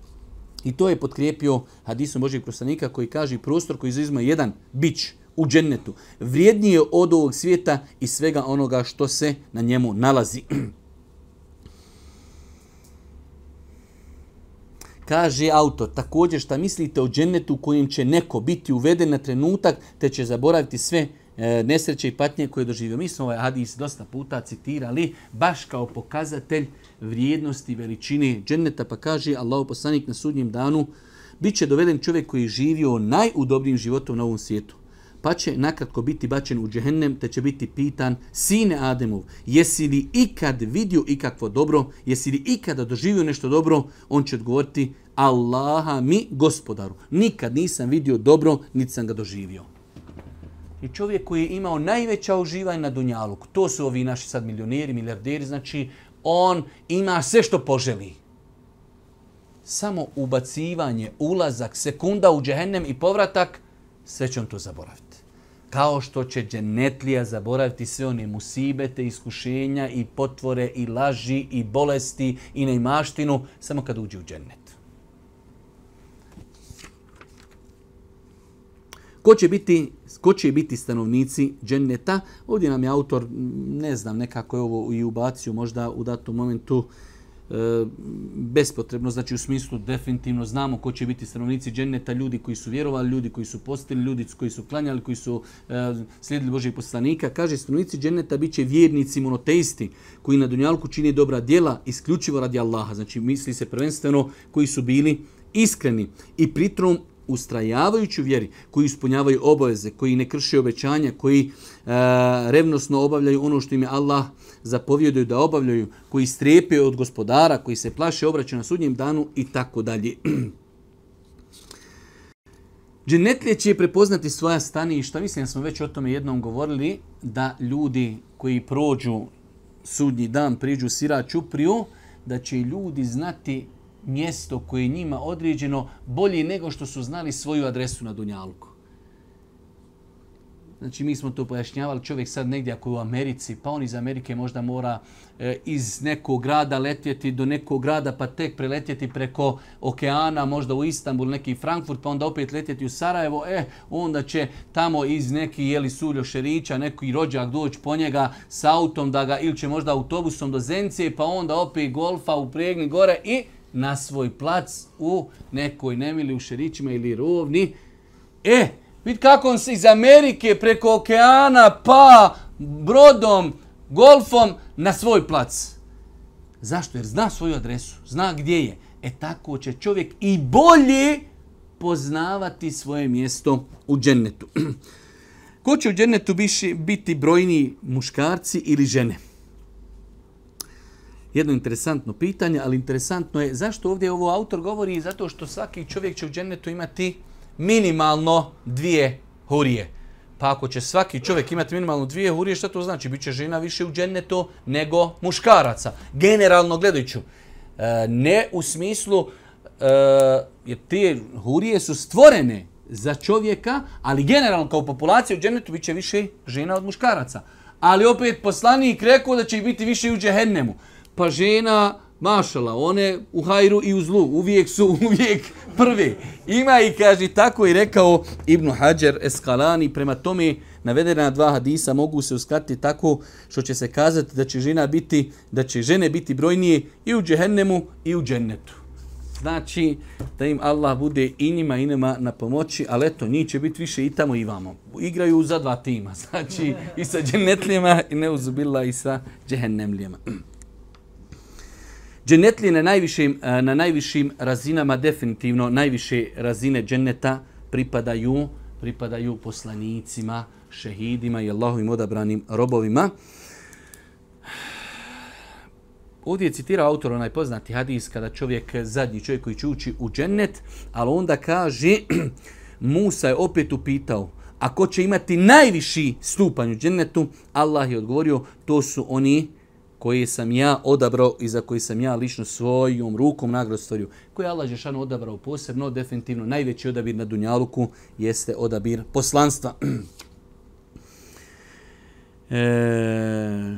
I to je podkrijepio hadisom Božeg poslanika koji kaže prostor koji izuzima jedan bić u džennetu. Vrijednije od ovog svijeta i svega onoga što se na njemu nalazi. Kaže autor, također šta mislite o džennetu u kojem će neko biti uveden na trenutak te će zaboraviti sve e, nesreće i patnje koje je doživio. Mi smo ovaj hadis dosta puta citirali baš kao pokazatelj vrijednosti veličine dženneta, pa kaže Allah poslanik na sudnjem danu bit će doveden čovjek koji je živio najudobnijim životom na ovom svijetu pa će nakratko biti bačen u džehennem, te će biti pitan, sine Ademov, jesi li ikad vidio ikakvo dobro, jesi li ikada doživio nešto dobro, on će odgovoriti, Allaha mi gospodaru, nikad nisam vidio dobro, niti sam ga doživio. I čovjek koji je imao najveća uživanja na Dunjalu, to su ovi naši sad milioneri, milijarderi, znači on ima sve što poželi. Samo ubacivanje, ulazak, sekunda u džehennem i povratak, sve će on to zaboraviti kao što će dženetlija zaboraviti sve one musibete, iskušenja i potvore i laži i bolesti i neimaštinu samo kad uđe u dženet. Ko će biti, ko će biti stanovnici dženeta? Ovdje nam je autor, ne znam, nekako je ovo i ubacio možda u datom momentu, uh, e, bespotrebno, znači u smislu definitivno znamo ko će biti stanovnici dženeta, ljudi koji su vjerovali, ljudi koji su postili, ljudi koji su klanjali, koji su e, slijedili Božje poslanika. Kaže, stanovnici dženeta bit će vjernici monoteisti koji na Dunjalku čini dobra djela isključivo radi Allaha. Znači misli se prvenstveno koji su bili iskreni i pritom, ustrajavajući u vjeri, koji ispunjavaju obaveze, koji ne krše obećanja, koji e, revnosno obavljaju ono što im je Allah zapovjeduju da obavljaju, koji strepe od gospodara, koji se plaše obraća na sudnjem danu i tako dalje. Dženetlije će prepoznati svoja staništa. Mislim da smo već o tome jednom govorili, da ljudi koji prođu sudnji dan, priđu sira Čupriju, da će ljudi znati mjesto koje je njima određeno bolje nego što su znali svoju adresu na Dunjalku. Znači mi smo to pojašnjavali, čovjek sad negdje ako je u Americi, pa on iz Amerike možda mora e, iz nekog grada letjeti do nekog grada, pa tek preletjeti preko okeana, možda u Istanbul, neki Frankfurt, pa onda opet letjeti u Sarajevo, e, onda će tamo iz neki jeli suljo šerića, neki rođak doći po njega sa autom da ga, ili će možda autobusom do Zencije, pa onda opet golfa upregni gore i na svoj plac u nekoj nemili u Šerićima ili Rovni. E, vidi kako on se iz Amerike preko okeana pa brodom, golfom na svoj plac. Zašto? Jer zna svoju adresu, zna gdje je. E tako će čovjek i bolje poznavati svoje mjesto u džennetu. Ko će u džennetu biti brojni muškarci ili žene? jedno interesantno pitanje, ali interesantno je zašto ovdje ovo autor govori? Zato što svaki čovjek će u džennetu imati minimalno dvije hurije. Pa ako će svaki čovjek imati minimalno dvije hurije, šta to znači? Biće žena više u džennetu nego muškaraca. Generalno gledajuću, e, ne u smislu, e, jer te hurije su stvorene za čovjeka, ali generalno kao populacija u džennetu biće više žena od muškaraca. Ali opet poslanik rekao da će biti više u džehennemu pa žena, mašala, one u hajru i u zlu, uvijek su uvijek prvi. Ima i kaže, tako je rekao Ibnu Hajar Eskalani, prema tome navedena dva hadisa mogu se uskati tako što će se kazati da će žena biti, da će žene biti brojnije i u džehennemu i u džennetu. Znači da im Allah bude i njima i nema na pomoći, ali eto, njih će biti više i tamo i vamo. Igraju za dva tima, znači i sa džennetljima i neuzubila i sa džehennemljima. Dženetlije na najvišim, eh, na najvišim razinama, definitivno najviše razine dženeta pripadaju, pripadaju poslanicima, šehidima i Allahovim odabranim robovima. Ovdje je citira autor onaj poznati hadis kada čovjek, zadnji čovjek koji će ući u džennet, ali onda kaže, Musa je opet upitao, a ko će imati najviši stupanj u džennetu? Allah je odgovorio, to su oni koji koje sam ja odabrao i za koje sam ja lično svojom rukom nagrod stvorio, koje je Allah Žešanu odabrao posebno, definitivno najveći odabir na Dunjaluku jeste odabir poslanstva. e,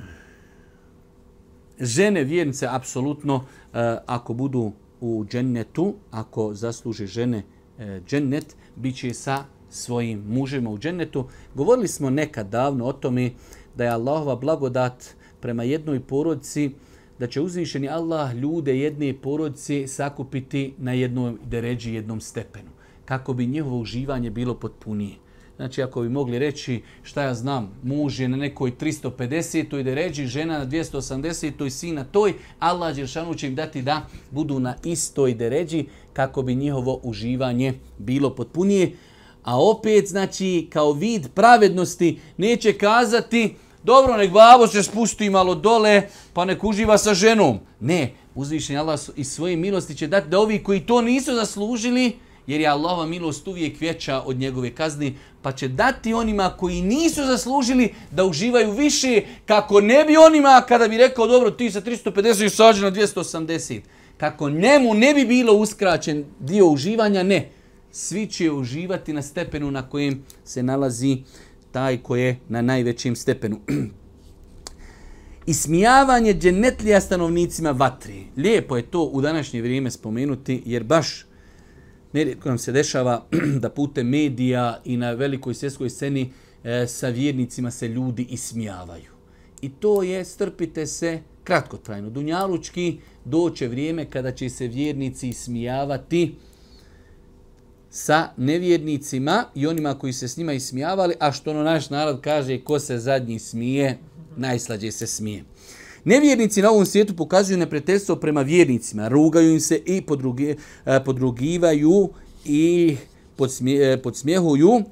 žene vjernice, apsolutno, e, ako budu u džennetu, ako zasluže žene e, džennet, bit će sa svojim mužima u džennetu. Govorili smo nekad davno o tome da je Allahova blagodat e, prema jednoj porodci, da će uzvišeni Allah ljude jedne porodci sakupiti na jednoj deređi, jednom stepenu, kako bi njehovo uživanje bilo potpunije. Znači, ako bi mogli reći, šta ja znam, muž je na nekoj 350-oj deređi, žena na 280-oj, sin na toj, Allah Đeršanu će im dati da budu na istoj deređi, kako bi njihovo uživanje bilo potpunije. A opet, znači, kao vid pravednosti, neće kazati, dobro, nek babo se spusti malo dole, pa nek uživa sa ženom. Ne, uzvišenje Allah iz svoje milosti će dati da ovi koji to nisu zaslužili, jer je Allahova milost uvijek veća od njegove kazni, pa će dati onima koji nisu zaslužili da uživaju više kako ne bi onima kada bi rekao dobro ti sa 350 sađe na 280. Kako njemu ne bi bilo uskraćen dio uživanja, ne. Svi će uživati na stepenu na kojem se nalazi uh, taj koji je na najvećim stepenu. Ismijavanje dženetlija stanovnicima vatri. Lijepo je to u današnje vrijeme spomenuti, jer baš nerijetko nam se dešava da pute medija i na velikoj svjetskoj sceni e, sa vjernicima se ljudi ismijavaju. I to je, strpite se, kratkotrajno. Dunjalučki doće vrijeme kada će se vjernici ismijavati vjernicima sa nevjernicima i onima koji se s njima ismijavali, a što ono naš narod kaže, ko se zadnji smije, najslađe se smije. Nevjernici na ovom svijetu pokazuju nepretestvo prema vjernicima, rugaju im se i e, podrugivaju i e, podsmjehuju.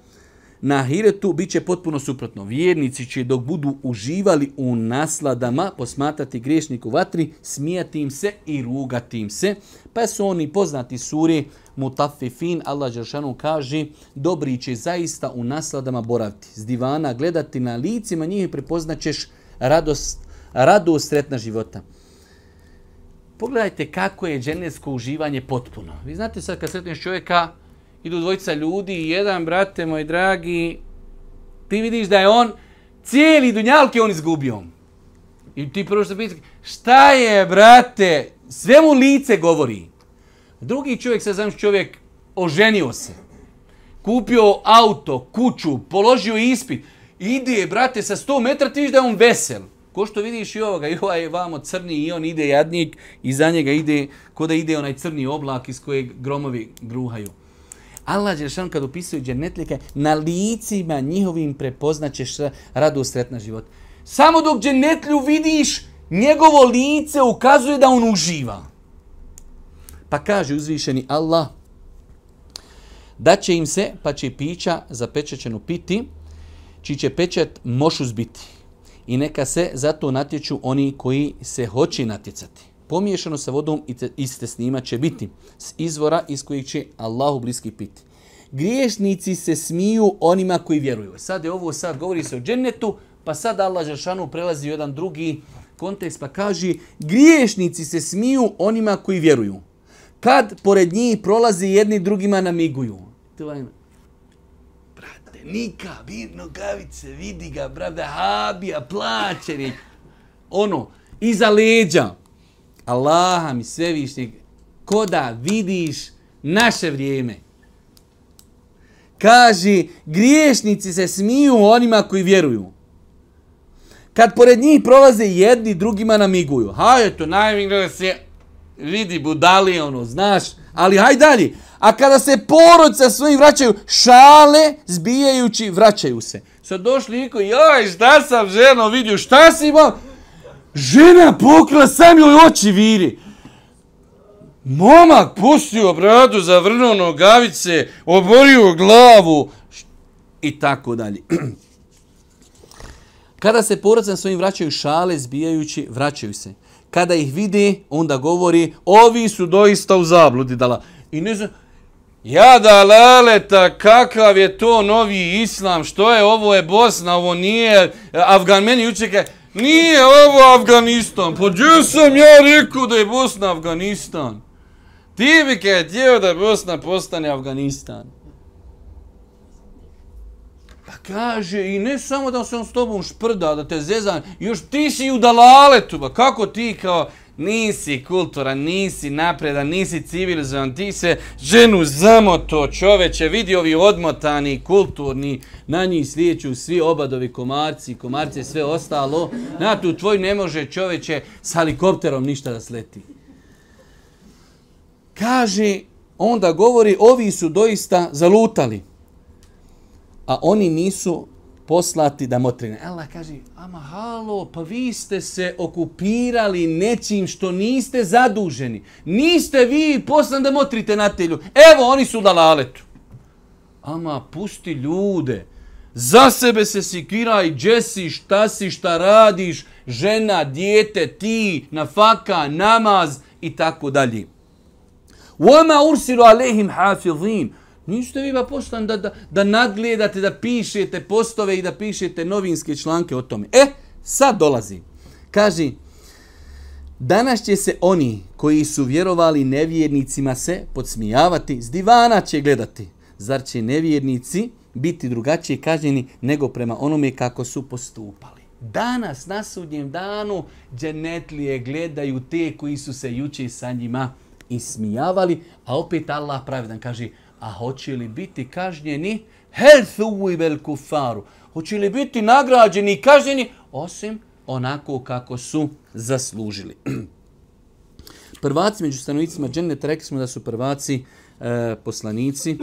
Na hiretu bit će potpuno suprotno. Vjernici će dok budu uživali u nasladama posmatrati griješnik u vatri, smijati im se i rugati im se. Pa su oni poznati suri mutafifin, Allah Đeršanu kaže, dobri će zaista u nasladama boraviti. Z divana gledati na licima njih i prepoznaćeš radost, radost sretna života. Pogledajte kako je dženevsko uživanje potpuno. Vi znate sad kad sretniš čovjeka, idu dvojica ljudi i jedan, brate moj dragi, ti vidiš da je on cijeli dunjalki on izgubio. I ti prvo što pitaš, šta je, brate, sve mu lice govori. Drugi čovjek, sad znam čovjek, oženio se. Kupio auto, kuću, položio ispit. Ide, brate, sa 100 metra ti viš da je on vesel. Ko što vidiš i ovoga, i ovaj je vamo crni i on ide jadnik, iza njega ide, ko da ide onaj crni oblak iz kojeg gromovi gruhaju. Allah Đeršan kad upisuje džennetlike, na licima njihovim prepoznaćeš radost, sretna život. Samo dok džennetlju vidiš, njegovo lice ukazuje da on uživa. Pa kaže uzvišeni Allah da će im se, pa će pića za pečećenu piti, čiji će pečet mošu zbiti. I neka se zato natječu oni koji se hoće natjecati. Pomiješano sa vodom i te, snima će biti s izvora iz kojih će Allahu bliski piti. Griješnici se smiju onima koji vjeruju. Sad je ovo, sad govori se o džennetu, pa sad Allah Žešanu prelazi u jedan drugi kontekst pa kaže griješnici se smiju onima koji vjeruju kad pored njih prolazi jedni drugima namiguju. Ono. Brate, Nika, vid nogavice, vidi ga, brate, habija, plaće Ono, iza leđa, Allaha mi svevišnjeg, koda vidiš naše vrijeme. Kaži, griješnici se smiju onima koji vjeruju. Kad pored njih prolaze jedni, drugima namiguju. Hajde to, najmigle se, vidi budali, ono, znaš, ali haj dalje. A kada se porodca svojim vraćaju, šale zbijajući vraćaju se. Sad došli i koji, joj, šta sam ženo vidio, šta si imao? Žena pokla sam joj oči viri. Momak pustio bradu, zavrnuo nogavice, oborio glavu i tako dalje. Kada se porodca svojim vraćaju šale, zbijajući, vraćaju se kada ih vidi, onda govori, ovi su doista u zabludi dala. I ne znam, ja da leleta, kakav je to novi islam, što je, ovo je Bosna, ovo nije, Afgan, meni učeke, nije ovo Afganistan, pođu pa sam ja rekao da je Bosna Afganistan. Ti bi kaj htio da Bosna postane Afganistan. Pa kaže, i ne samo da se on s tobom šprda, da te zezan, još ti si u dalaletu, ba kako ti kao nisi kultura, nisi napreda, nisi civilizovan, ti se ženu zamoto, čoveče, vidi ovi odmotani, kulturni, na njih sliječu svi obadovi komarci, komarce, sve ostalo, na tu tvoj ne može čoveče s helikopterom ništa da sleti. Kaže, onda govori, ovi su doista zalutali a oni nisu poslati da motrine. Allah kaže, ama halo, pa vi ste se okupirali nečim što niste zaduženi. Niste vi poslan da motrite na telju. Evo, oni su dalaletu. Ama, pusti ljude. Za sebe se sikiraj, gdje si, šta si, šta radiš, žena, dijete, ti, nafaka, namaz i tako dalje. Uama ursiru alehim hafidhin. Uama ursiru alehim hafidhin. Niste vi ba poslani da, da, da nadgledate, da pišete postove i da pišete novinske članke o tome. E, sad dolazi. Kaži, danas će se oni koji su vjerovali nevjernicima se podsmijavati, s divana će gledati. Zar će nevjernici biti drugačije kažnjeni nego prema onome kako su postupali? Danas, na sudnjem danu, dženetlije gledaju te koji su se juče sa njima ismijavali, a opet Allah pravedan kaže, kaži, A hoće li biti kažnjeni? Hel thuvibel kufaru. Hoće li biti nagrađeni i kažnjeni? Osim onako kako su zaslužili. prvaci među stanovnicima dženeta rekli smo da su prvaci e, poslanici.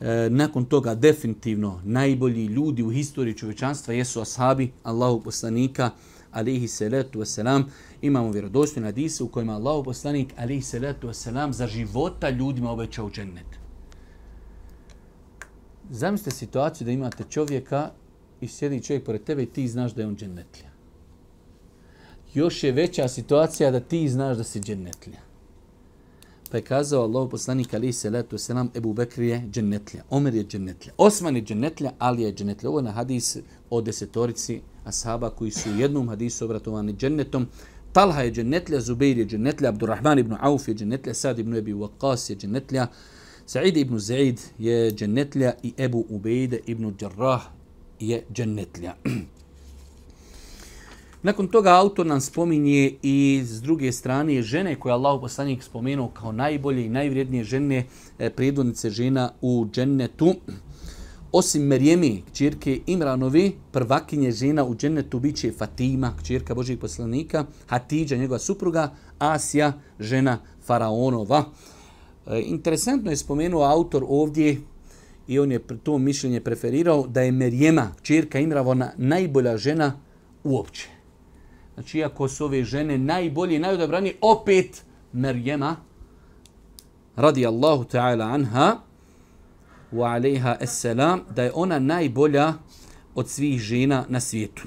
E, nakon toga definitivno najbolji ljudi u historiji čovečanstva jesu ashabi Allahu poslanika alihi salatu wasalam. Imamo vjerodostojne hadise u kojima Allahu poslanik alihi salatu wasalam za života ljudima obećao dženet. Zamislite situaciju da imate čovjeka i sjedi čovjek pored tebe i ti znaš da je on džennetlija. Još je veća situacija da ti znaš da si džennetlija. Pa je kazao Allah poslanik Ali se letu se nam Ebu Bekr je džennetlija, Omer je džennetlija, Osman je džennetlija, Ali je džennetlija. Ovo je na hadis o desetorici ashaba koji su u jednom hadisu obratovani džennetom. Talha je džennetlija, Zubeir je džennetlija, Abdurrahman ibn Auf je džennetlija, Sad ibn Ebi Waqas je džennetlija. Uh, Sa'id ibn Zaid je džennetlja i Ebu Ubejde ibn Đarrah je džennetlja. Nakon toga autor nam spominje i s druge strane žene koje je Allah poslanik spomenuo kao najbolje i najvrijednije žene, eh, predvodnice žena u džennetu. Osim Merjemi, kćerke Imranovi, prvakinje žena u džennetu bit će Fatima, kćerka Božih poslanika, Hatidža, njegova supruga, Asija, žena Faraonova. Uh, E, interesantno je spomenuo autor ovdje i on je to mišljenje preferirao da je Merjema, čirka Imravona, najbolja žena uopće. Znači, iako su ove žene najbolje i najodabranije, opet Merjema, radi Allahu ta'ala anha, wa alaiha es da je ona najbolja od svih žena na svijetu.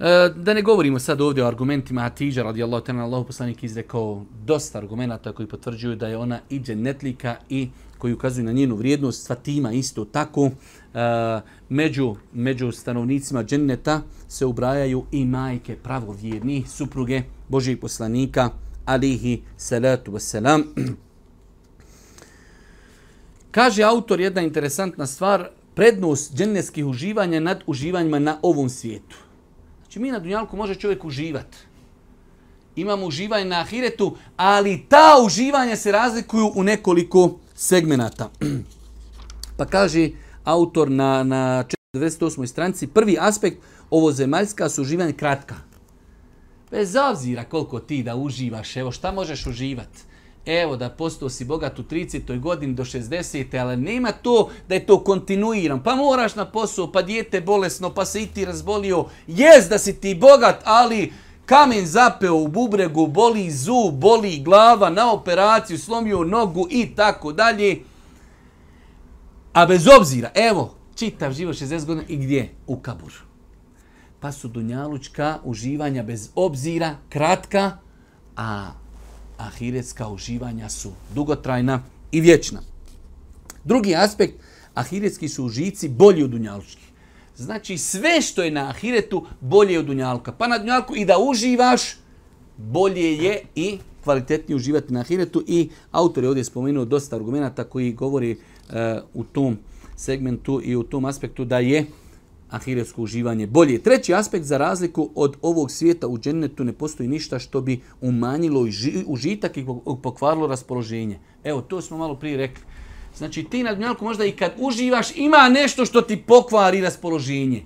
E, da ne govorimo sad ovdje o argumentima Hatidža radijallahu ta'ala Allah poslanik izrekao dosta argumenta koji potvrđuju da je ona i netlika i koji ukazuju na njenu vrijednost Fatima isto tako e, među, među stanovnicima dženneta se ubrajaju i majke pravovjernih supruge Božijeg poslanika alihi salatu wasalam kaže autor jedna interesantna stvar prednost dženneskih uživanja nad uživanjima na ovom svijetu Znači mi na dunjalku može čovjek uživat. Imamo uživanje na ahiretu, ali ta uživanja se razlikuju u nekoliko segmenata. pa kaže autor na, na 48. stranici, prvi aspekt ovo zemaljska su uživanje kratka. Bez obzira koliko ti da uživaš, evo šta možeš uživati? evo da postao si bogat u 30. godini do 60. ali nema to da je to kontinuiran. Pa moraš na posao, pa dijete bolesno, pa se i ti razbolio. Jes da si ti bogat, ali kamen zapeo u bubregu, boli zub, boli glava, na operaciju slomio nogu i tako dalje. A bez obzira, evo, čitav život 60 godina i gdje? U kaburu. Pa su Dunjalučka uživanja bez obzira, kratka, a ahiretska uživanja su dugotrajna i vječna. Drugi aspekt, ahiretski su užici bolji od dunjalučkih. Znači sve što je na ahiretu bolje od dunjalka. Pa na dunjalku i da uživaš, bolje je i kvalitetnije uživati na ahiretu. I autor je ovdje spomenuo dosta argumenta koji govori uh, u tom segmentu i u tom aspektu da je uh, ahiretsko uživanje bolje. Treći aspekt za razliku od ovog svijeta u džennetu ne postoji ništa što bi umanjilo užitak i pokvarilo raspoloženje. Evo, to smo malo prije rekli. Znači, ti na dnjalku možda i kad uživaš ima nešto što ti pokvari raspoloženje.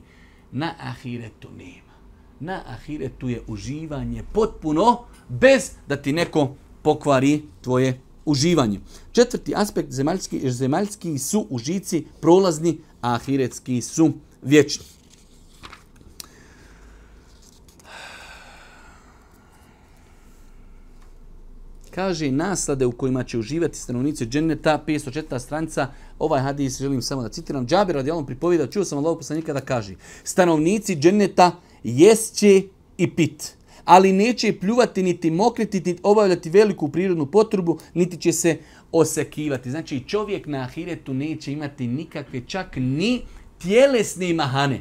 Na ahiretu nema. Na ahiretu je uživanje potpuno bez da ti neko pokvari tvoje uživanje. Četvrti aspekt, zemaljski, zemaljski su užici prolazni, a ahiretski su vječni. Kaže, naslade u kojima će uživati stanovnici dženeta, 504. stranica, ovaj hadis želim samo da citiram. Džabir radijalom pripovjeda, čuo sam Allah poslanika da kaže, stanovnici dženeta jesće i pit, ali neće pljuvati, niti mokriti, niti obavljati veliku prirodnu potrubu, niti će se osekivati. Znači, čovjek na ahiretu neće imati nikakve, čak ni tjelesne mahane.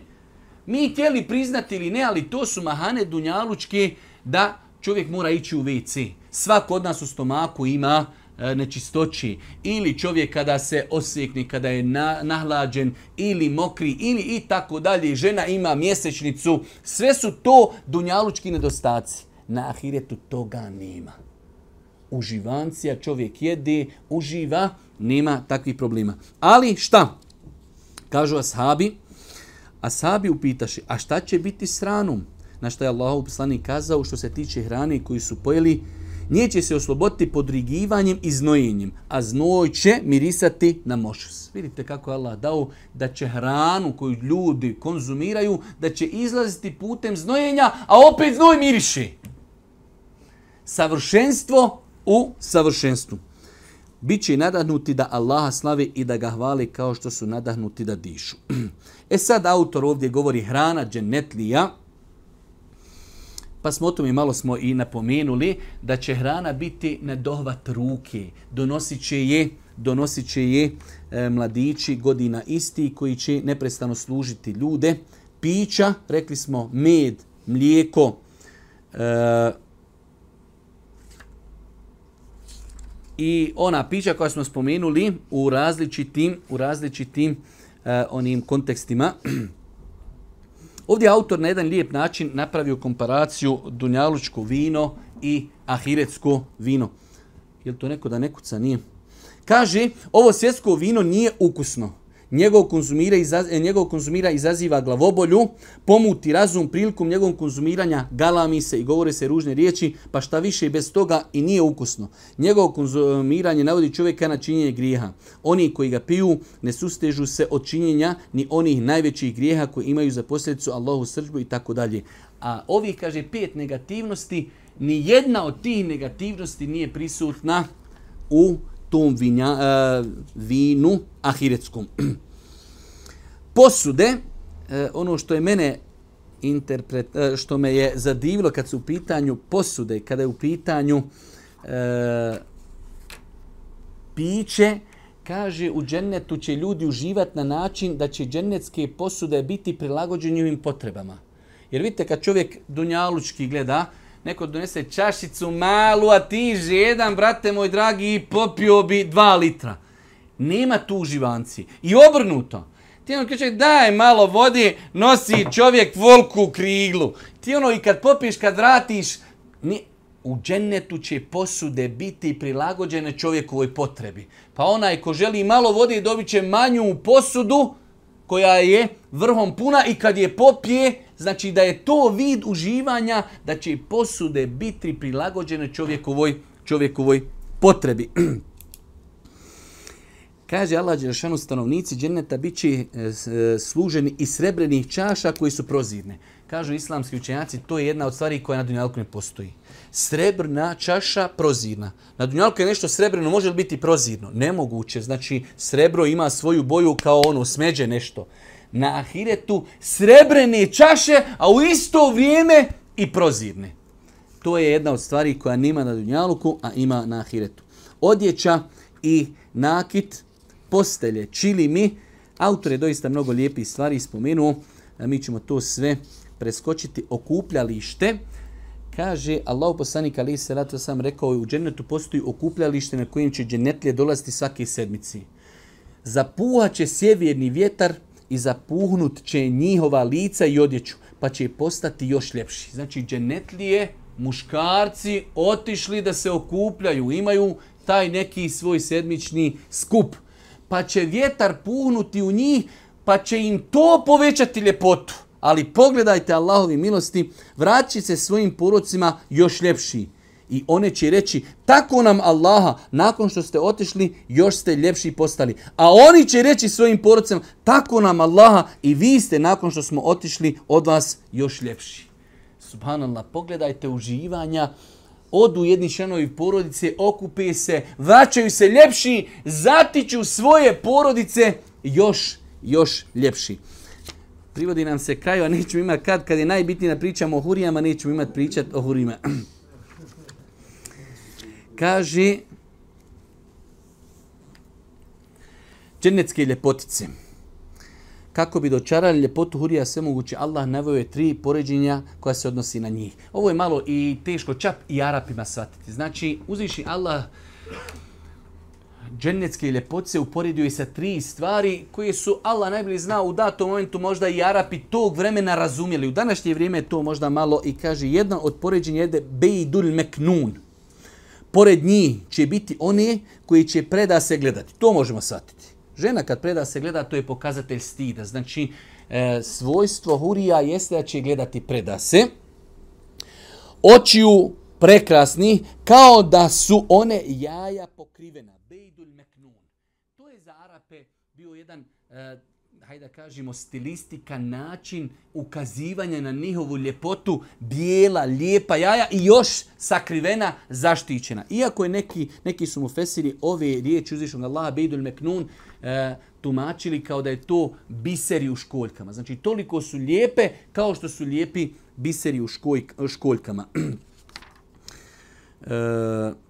Mi htjeli priznati ili ne, ali to su mahane dunjalučke da čovjek mora ići u WC. Svako od nas u stomaku ima e, nečistoći. Ili čovjek kada se osjekni, kada je na, nahlađen ili mokri ili i tako dalje. Žena ima mjesečnicu. Sve su to dunjalučki nedostaci. Na ahiretu toga nema. Uživancija, čovjek jede, uživa, nema takvih problema. Ali šta? Kažu ashabi, ashabi upitaši, a šta će biti s ranom? Na što je Allah u kazao što se tiče hrane koju su pojeli, nije će se osloboditi podrigivanjem i znojenjem, a znoj će mirisati na mošus. Vidite kako je Allah dao da će hranu koju ljudi konzumiraju, da će izlaziti putem znojenja, a opet znoj miriši. Savršenstvo u savršenstvu bit će nadahnuti da Allaha slavi i da ga hvali kao što su nadahnuti da dišu. E sad autor ovdje govori hrana dženetlija, pa smo o tome malo smo i napomenuli, da će hrana biti na dohvat ruke, donosit će je donosit će je e, mladići godina isti koji će neprestano služiti ljude. Pića, rekli smo, med, mlijeko, e, i ona pića koja smo spomenuli u različitim u različitim uh, onim kontekstima. Ovdje autor na jedan lijep način napravio komparaciju dunjalučko vino i ahiretsko vino. Je li to neko da nekuca? Nije. Kaže, ovo svjetsko vino nije ukusno njegov konzumira, izaz, e, njegov konzumira izaziva glavobolju, pomuti razum prilikom njegovom konzumiranja, galami se i govore se ružne riječi, pa šta više i bez toga i nije ukusno. Njegovo konzumiranje navodi čovjeka na činjenje grijeha. Oni koji ga piju ne sustežu se od činjenja ni onih najvećih grijeha koji imaju za posljedicu Allahu srđbu i tako dalje. A ovih, kaže, pet negativnosti, ni jedna od tih negativnosti nije prisutna u tom vinja, uh, vinu ahiretskom. Posude, uh, ono što je mene interpret, uh, što me je zadivilo kad su u pitanju posude, kada je u pitanju uh, piće, kaže u džennetu će ljudi uživati na način da će džennetske posude biti prilagođenjivim potrebama. Jer vidite kad čovjek dunjalučki gleda, uh, neko donese čašicu malu, a ti žedan, brate moj dragi, popio bi dva litra. Nema tu uživanci. I obrnuto. Ti ono kričeš, daj malo vodi, nosi čovjek volku u kriglu. Ti ono i kad popiš, kad vratiš, ni, u džennetu će posude biti prilagođene čovjekovoj potrebi. Pa onaj ko želi malo vode dobit će manju posudu koja je vrhom puna i kad je popije, Znači da je to vid uživanja da će posude biti prilagođene čovjekovoj, čovjekovoj potrebi. Kaže Allah Đerašanu stanovnici dženeta bit će e, e, služeni i srebrenih čaša koji su prozirne. Kažu islamski učenjaci, to je jedna od stvari koja na Dunjalku ne postoji. Srebrna čaša prozirna. Na Dunjalku je nešto srebrno, može li biti prozirno? Nemoguće. Znači, srebro ima svoju boju kao ono, smeđe nešto na ahiretu srebrene čaše, a u isto vrijeme i prozirne. To je jedna od stvari koja nima na dunjaluku, a ima na ahiretu. Odjeća i nakit postelje, čili mi. Autor je doista mnogo lijepih stvari spomenuo. Mi ćemo to sve preskočiti. Okupljalište. Kaže Allah poslanik Ali se ratu sam rekao u džennetu postoji okupljalište na kojem će džennetlije dolaziti svake sedmici. Zapuhaće sjeverni vjetar i zapuhnut će njihova lica i odjeću, pa će postati još ljepši. Znači, dženetlije, muškarci otišli da se okupljaju, imaju taj neki svoj sedmični skup, pa će vjetar puhnuti u njih, pa će im to povećati ljepotu. Ali pogledajte Allahovi milosti, vraći se svojim porocima još ljepšiji. I one će reći, tako nam Allaha, nakon što ste otišli, još ste ljepši postali. A oni će reći svojim porodcem, tako nam Allaha i vi ste, nakon što smo otišli, od vas još ljepši. Subhanallah, pogledajte uživanja, odu jedni šenovi porodice, okupe se, vraćaju se ljepši, zatiču svoje porodice još, još ljepši. Privodi nam se kraju, a nećemo imati kad, kad je najbitnije da pričamo o hurijama, nećemo imati pričati o hurijama. kaže dženecke ljepotice. Kako bi dočarali ljepotu Hurija sve moguće, Allah navio je tri poređenja koja se odnosi na njih. Ovo je malo i teško čap i Arapima shvatiti. Znači, uzviši Allah dženecke ljepotice uporedio je sa tri stvari koje su Allah najbolji znao u datom momentu možda i Arapi tog vremena razumjeli. U današnje vrijeme to možda malo i kaže jedna od poređenja jede Bejdul Meknun. Meknun pored njih će biti one koji će preda se gledati. To možemo shvatiti. Žena kad preda se gleda, to je pokazatelj stida. Znači, e, svojstvo hurija jeste da će gledati preda se. Očiju prekrasni, kao da su one jaja pokrivena. Bejdul meknun. To je za Arape bio jedan e, hajde da kažemo, stilistika, način ukazivanja na njihovu ljepotu, bijela, lijepa jaja i još sakrivena, zaštićena. Iako je neki, neki su mu fesiri ove riječi uzvišnog Allaha, Bejdul Meknun, e, tumačili kao da je to biseri u školjkama. Znači, toliko su lijepe kao što su lijepi biseri u školjk, školjkama. e,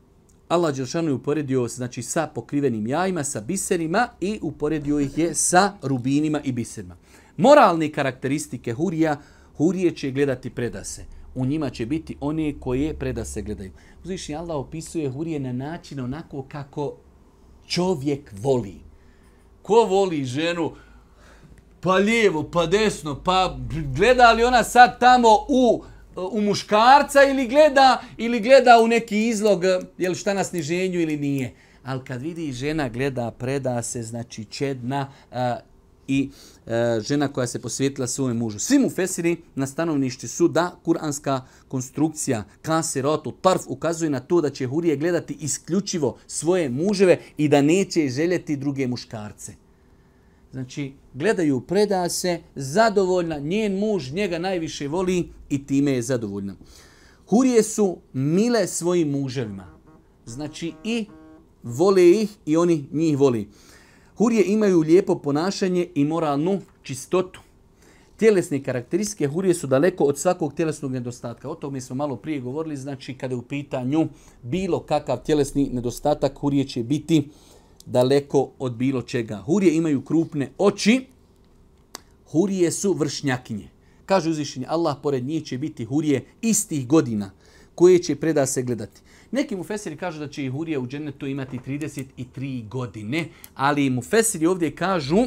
Allah Đeršanu je uporedio znači, sa pokrivenim jajima, sa biserima i uporedio ih je sa rubinima i biserima. Moralne karakteristike hurija, hurije će gledati predase. U njima će biti one koje predase gledaju. Uzvišnji Allah opisuje hurije na način onako kako čovjek voli. Ko voli ženu? Pa lijevo, pa desno, pa gleda li ona sad tamo u... Uh, u muškarca ili gleda ili gleda u neki izlog jel šta na sniženju ili nije. Ali kad vidi žena gleda, preda se, znači čedna a, i a, e, žena koja se posvjetila svome mužu. Svi mu fesiri na stanovništi su da kuranska konstrukcija kasirotu tarf ukazuje na to da će hurije gledati isključivo svoje muževe i da neće željeti druge muškarce. Znači, gledaju, preda se, zadovoljna, njen muž njega najviše voli i time je zadovoljna. Hurije su mile svojim muževima. Znači, i vole ih i oni njih voli. Hurije imaju lijepo ponašanje i moralnu čistotu. Tjelesne karakteristike hurije su daleko od svakog tjelesnog nedostatka. O tom smo malo prije govorili, znači kada je u pitanju bilo kakav tjelesni nedostatak, hurije će biti uh, daleko od bilo čega. Hurije imaju krupne oči, hurije su vršnjakinje. Kaže uzvišenje, Allah pored njih će biti hurije istih godina koje će preda se gledati. Neki mu fesiri kažu da će i hurije u džennetu imati 33 godine, ali mu fesiri ovdje kažu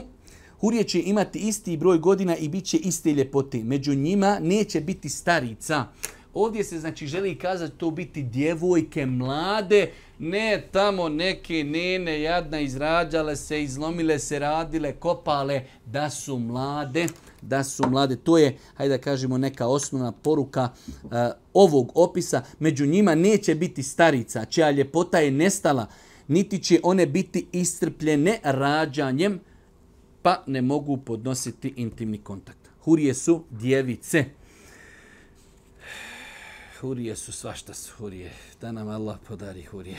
hurije će imati isti broj godina i bit će iste ljepote. Među njima neće biti starica. Uh, Ovdje se znači želi kazati to biti djevojke mlade, ne tamo neke nene jadna izrađale se, izlomile se, radile, kopale, da su mlade, da su mlade. To je, hajde da kažemo, neka osnovna poruka uh, ovog opisa. Među njima neće biti starica, čija ljepota je nestala, niti će one biti istrpljene rađanjem, pa ne mogu podnositi intimni kontakt. Hurije su djevice hurije su svašta su hurije. Da nam Allah podari hurije.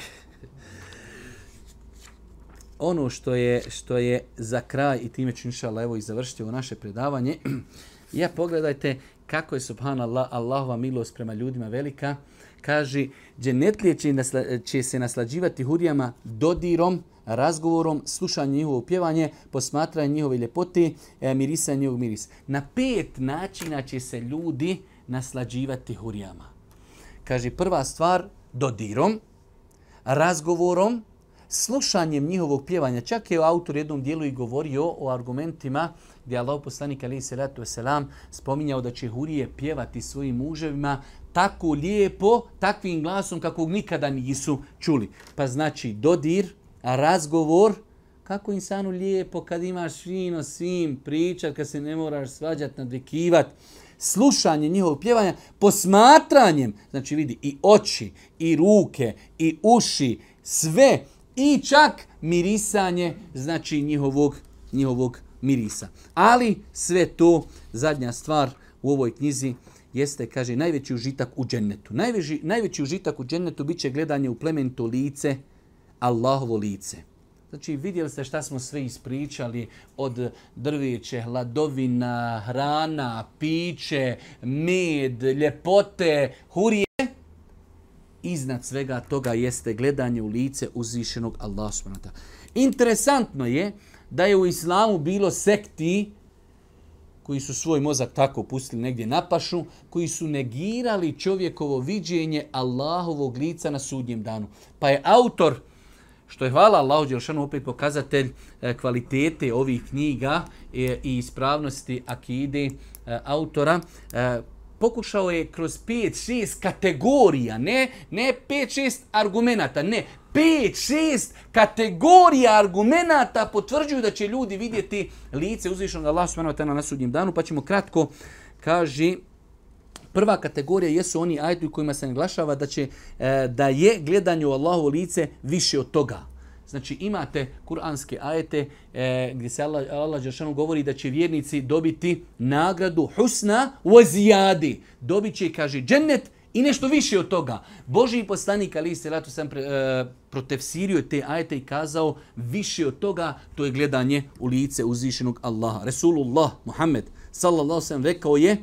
ono što je, što je za kraj i time ću inšala evo i završiti ovo naše predavanje, ja pogledajte kako je subhanallah Allahova milost prema ljudima velika. Kaže, dženetlije će, nasla, će se naslađivati hurijama dodirom, razgovorom, slušanje njihovo pjevanje, posmatranje njihove ljepote, e, mirisanje njihovog miris. Na pet načina će se ljudi naslađivati hurijama kaže prva stvar dodirom, razgovorom, slušanjem njihovog pjevanja. Čak je autor jednom dijelu i govorio o argumentima gdje Allah poslanik alaihi salatu wasalam spominjao da će Hurije pjevati svojim muževima tako lijepo, takvim glasom kakvog nikada nisu čuli. Pa znači dodir, razgovor, kako insanu lijepo kad imaš fino svim pričat, kad se ne moraš svađat, nadvikivat. Uh, slušanje njihovog pjevanja posmatranjem, znači vidi i oči, i ruke, i uši, sve, i čak mirisanje, znači njihovog, njihovog mirisa. Ali sve to, zadnja stvar u ovoj knjizi, jeste, kaže, najveći užitak u džennetu. Najveži, najveći užitak u džennetu biće gledanje u plemento lice, Allahovo lice. Znači vidjeli ste šta smo sve ispričali od drveće, hladovina, hrana, piće, med, ljepote, hurije. Iznad svega toga jeste gledanje u lice uzvišenog Allah SWT. Interesantno je da je u islamu bilo sekti koji su svoj mozak tako pustili negdje na pašu, koji su negirali čovjekovo viđenje Allahovog lica na sudnjem danu. Pa je autor Što je hvala Allahu Đelšanu opet pokazatelj e, kvalitete ovih knjiga e, i ispravnosti akide e, autora. Pokušao je kroz 5-6 kategorija, ne, ne 5-6 argumenata, ne, 5-6 kategorija argumenata potvrđuju da će ljudi vidjeti lice uzvišnog Allah subhanahu wa ta'ala na sudnjem danu, pa ćemo kratko kaži Prva kategorija jesu oni ajeti u kojima se naglašava da će e, da je gledanje u Allahovo lice više od toga. Znači imate kuranske ajete e, gdje se Allah, Allah Đeršanu govori da će vjernici dobiti nagradu husna u azijadi. Dobit će, kaže, džennet i nešto više od toga. Boži poslanik Ali se ratu sam pre, e, protefsirio te ajete i kazao više od toga to je gledanje u lice uzvišenog Allaha. Resulullah Muhammed sallallahu sam rekao je e,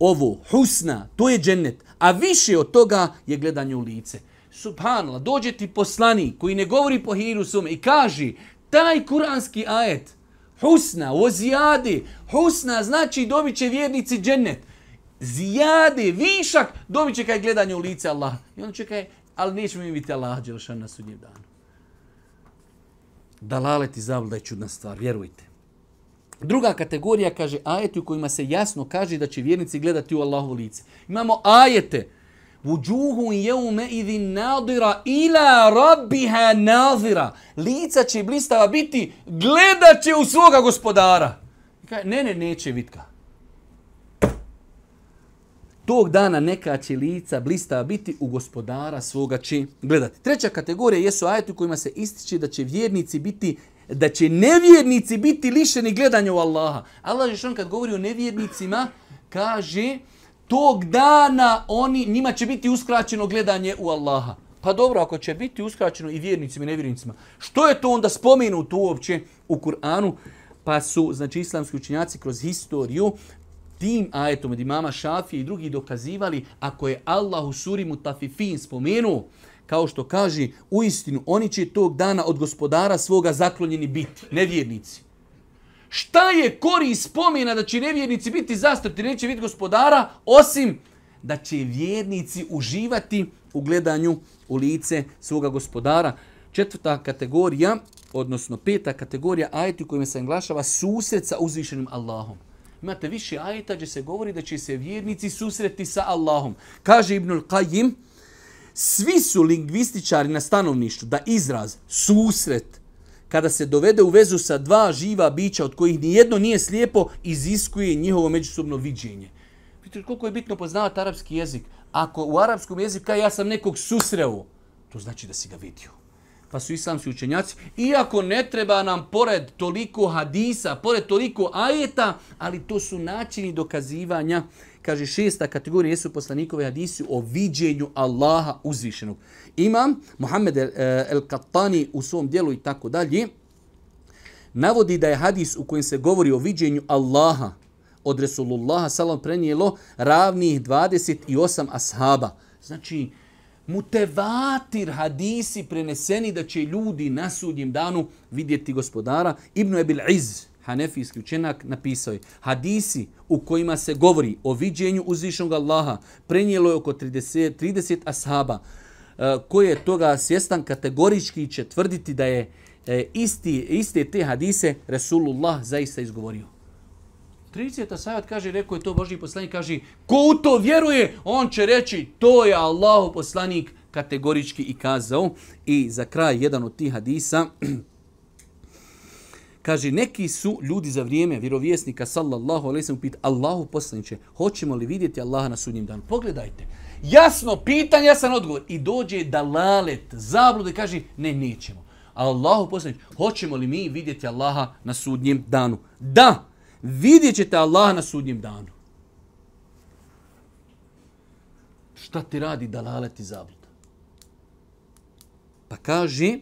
ovo, husna, to je džennet. A više od toga je gledanje u lice. Subhanallah, dođe ti poslani koji ne govori po hiru sume i kaže taj kuranski ajet, husna, o zijade, husna znači dobit će vjernici džennet. Zijade, višak, dobit će kaj gledanje u lice Allah. I on čeka je, ali nećemo im biti Allah, Đelšan, na sudnjem danu. Dalalet i zavljda je čudna stvar, vjerujte. Druga kategorija kaže ajeti u kojima se jasno kaže da će vjernici gledati u Allahovo lice. Imamo ajete. Vudžuhu jeume idhi nadira ila rabbiha nadira. Lica će blistava biti gledaće u svoga gospodara. Ne, ne, neće vidka. Tog dana neka će lica blista biti u gospodara svoga će gledati. Treća kategorija jesu ajeti u kojima se ističe da će vjernici biti da će nevjernici biti lišeni gledanja u Allaha. Allah je kad govori o nevjernicima, kaže tog dana oni njima će biti uskraćeno gledanje u Allaha. Pa dobro, ako će biti uskraćeno i vjernicima i nevjernicima, što je to onda spomenuto uopće u Kur'anu? Pa su, znači, islamski učinjaci kroz historiju tim ajetom od imama Šafije i drugi dokazivali, ako je Allah u suri Mutafifin spomenuo, kao što kaže, u istinu, oni će tog dana od gospodara svoga zaklonjeni biti, nevjernici. Šta je kori spomena da će nevjernici biti zastrti, neće biti gospodara, osim da će vjernici uživati u gledanju u lice svoga gospodara. Četvrta kategorija, odnosno peta kategorija ajeti u kojima se englašava susret sa uzvišenim Allahom. Imate više ajeta gdje se govori da će se vjernici susreti sa Allahom. Kaže Ibnul Qajim, svi su lingvističari na stanovništu da izraz susret kada se dovede u vezu sa dva živa bića od kojih nijedno nije slijepo, iziskuje njihovo međusobno viđenje. Pitaš koliko je bitno poznavati arapski jezik? Ako u arapskom jeziku kaj ja sam nekog susreo, to znači da si ga vidio. Pa su islamski učenjaci, iako ne treba nam pored toliko hadisa, pored toliko ajeta, ali to su načini dokazivanja uh, kaže šesta kategorija su poslanikove hadisi o viđenju Allaha uzvišenog. Imam Muhammed el-Kattani e, u svom dijelu i tako dalje, navodi da je hadis u kojem se govori o viđenju Allaha od Resulullaha salam prenijelo ravnih 28 ashaba. Znači, mutevatir hadisi preneseni da će ljudi na sudnjem danu vidjeti gospodara. Ibnu Ebil Iz, hanefijski učenak, napisao je hadisi u kojima se govori o viđenju uzvišnog Allaha prenijelo je oko 30, 30 ashaba e, koje je toga svjestan kategorički će tvrditi da je e, isti, iste te hadise Resulullah zaista izgovorio. 30. ashabat kaže, rekao je to Boži poslanik, kaže, ko u to vjeruje, on će reći, to je Allahu poslanik kategorički i kazao. I za kraj jedan od tih hadisa, Kaže, neki su ljudi za vrijeme vjerovjesnika, sallallahu alaihi sallam, pit Allahu poslaniće, hoćemo li vidjeti Allaha na sudnjem danu? Pogledajte. Jasno, pitanje, jasan odgovor. I dođe dalalet, zablude, kaže, ne, nećemo. Allahu poslaniće, hoćemo li mi vidjeti Allaha na sudnjem danu? Da, vidjet ćete Allaha na sudnjem danu. Šta ti radi dalalet i zablude? Pa kaže,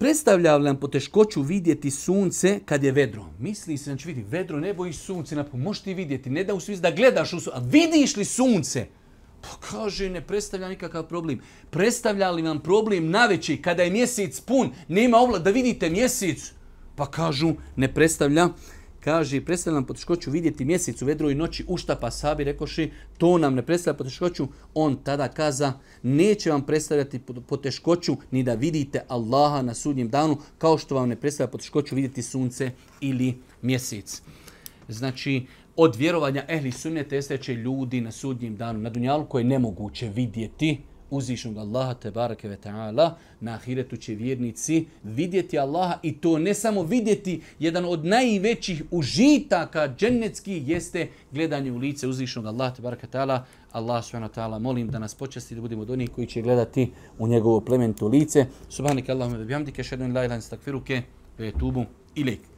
predstavlja li nam poteškoću vidjeti sunce kad je vedro? Misli se, znači vidi vedro, nebo i sunce, napu, možeš ti vidjeti, ne da u da gledaš u sunce, a vidiš li sunce? Pa kaže, ne predstavlja nikakav problem. Predstavlja li vam problem na veći, kada je mjesec pun, nema ovla da vidite mjesec? Pa kažu, ne predstavlja kaže, predstavlja nam poteškoću vidjeti mjesec u vedroj noći, ušta pa sabi, rekoši, to nam ne predstavlja poteškoću. On tada kaza, neće vam predstavljati poteškoću ni da vidite Allaha na sudnjem danu, kao što vam ne predstavlja poteškoću vidjeti sunce ili mjesec. Znači, od vjerovanja ehli sunnete jeste će ljudi na sudnjem danu, na dunjalu koje je nemoguće vidjeti, uzvišnog Allaha te barake ve ta'ala, na ahiretu će vjernici vidjeti Allaha i to ne samo vidjeti, jedan od najvećih užitaka dženecki jeste gledanje u lice uzvišnog Allaha te barake ta'ala. Allah subhanahu wa ta'ala molim da nas počasti da budemo od onih koji će gledati u njegovo plemento lice. Subhanak Allahumma bihamdike, šedun la ilan stakfiruke, ve tubu ilik.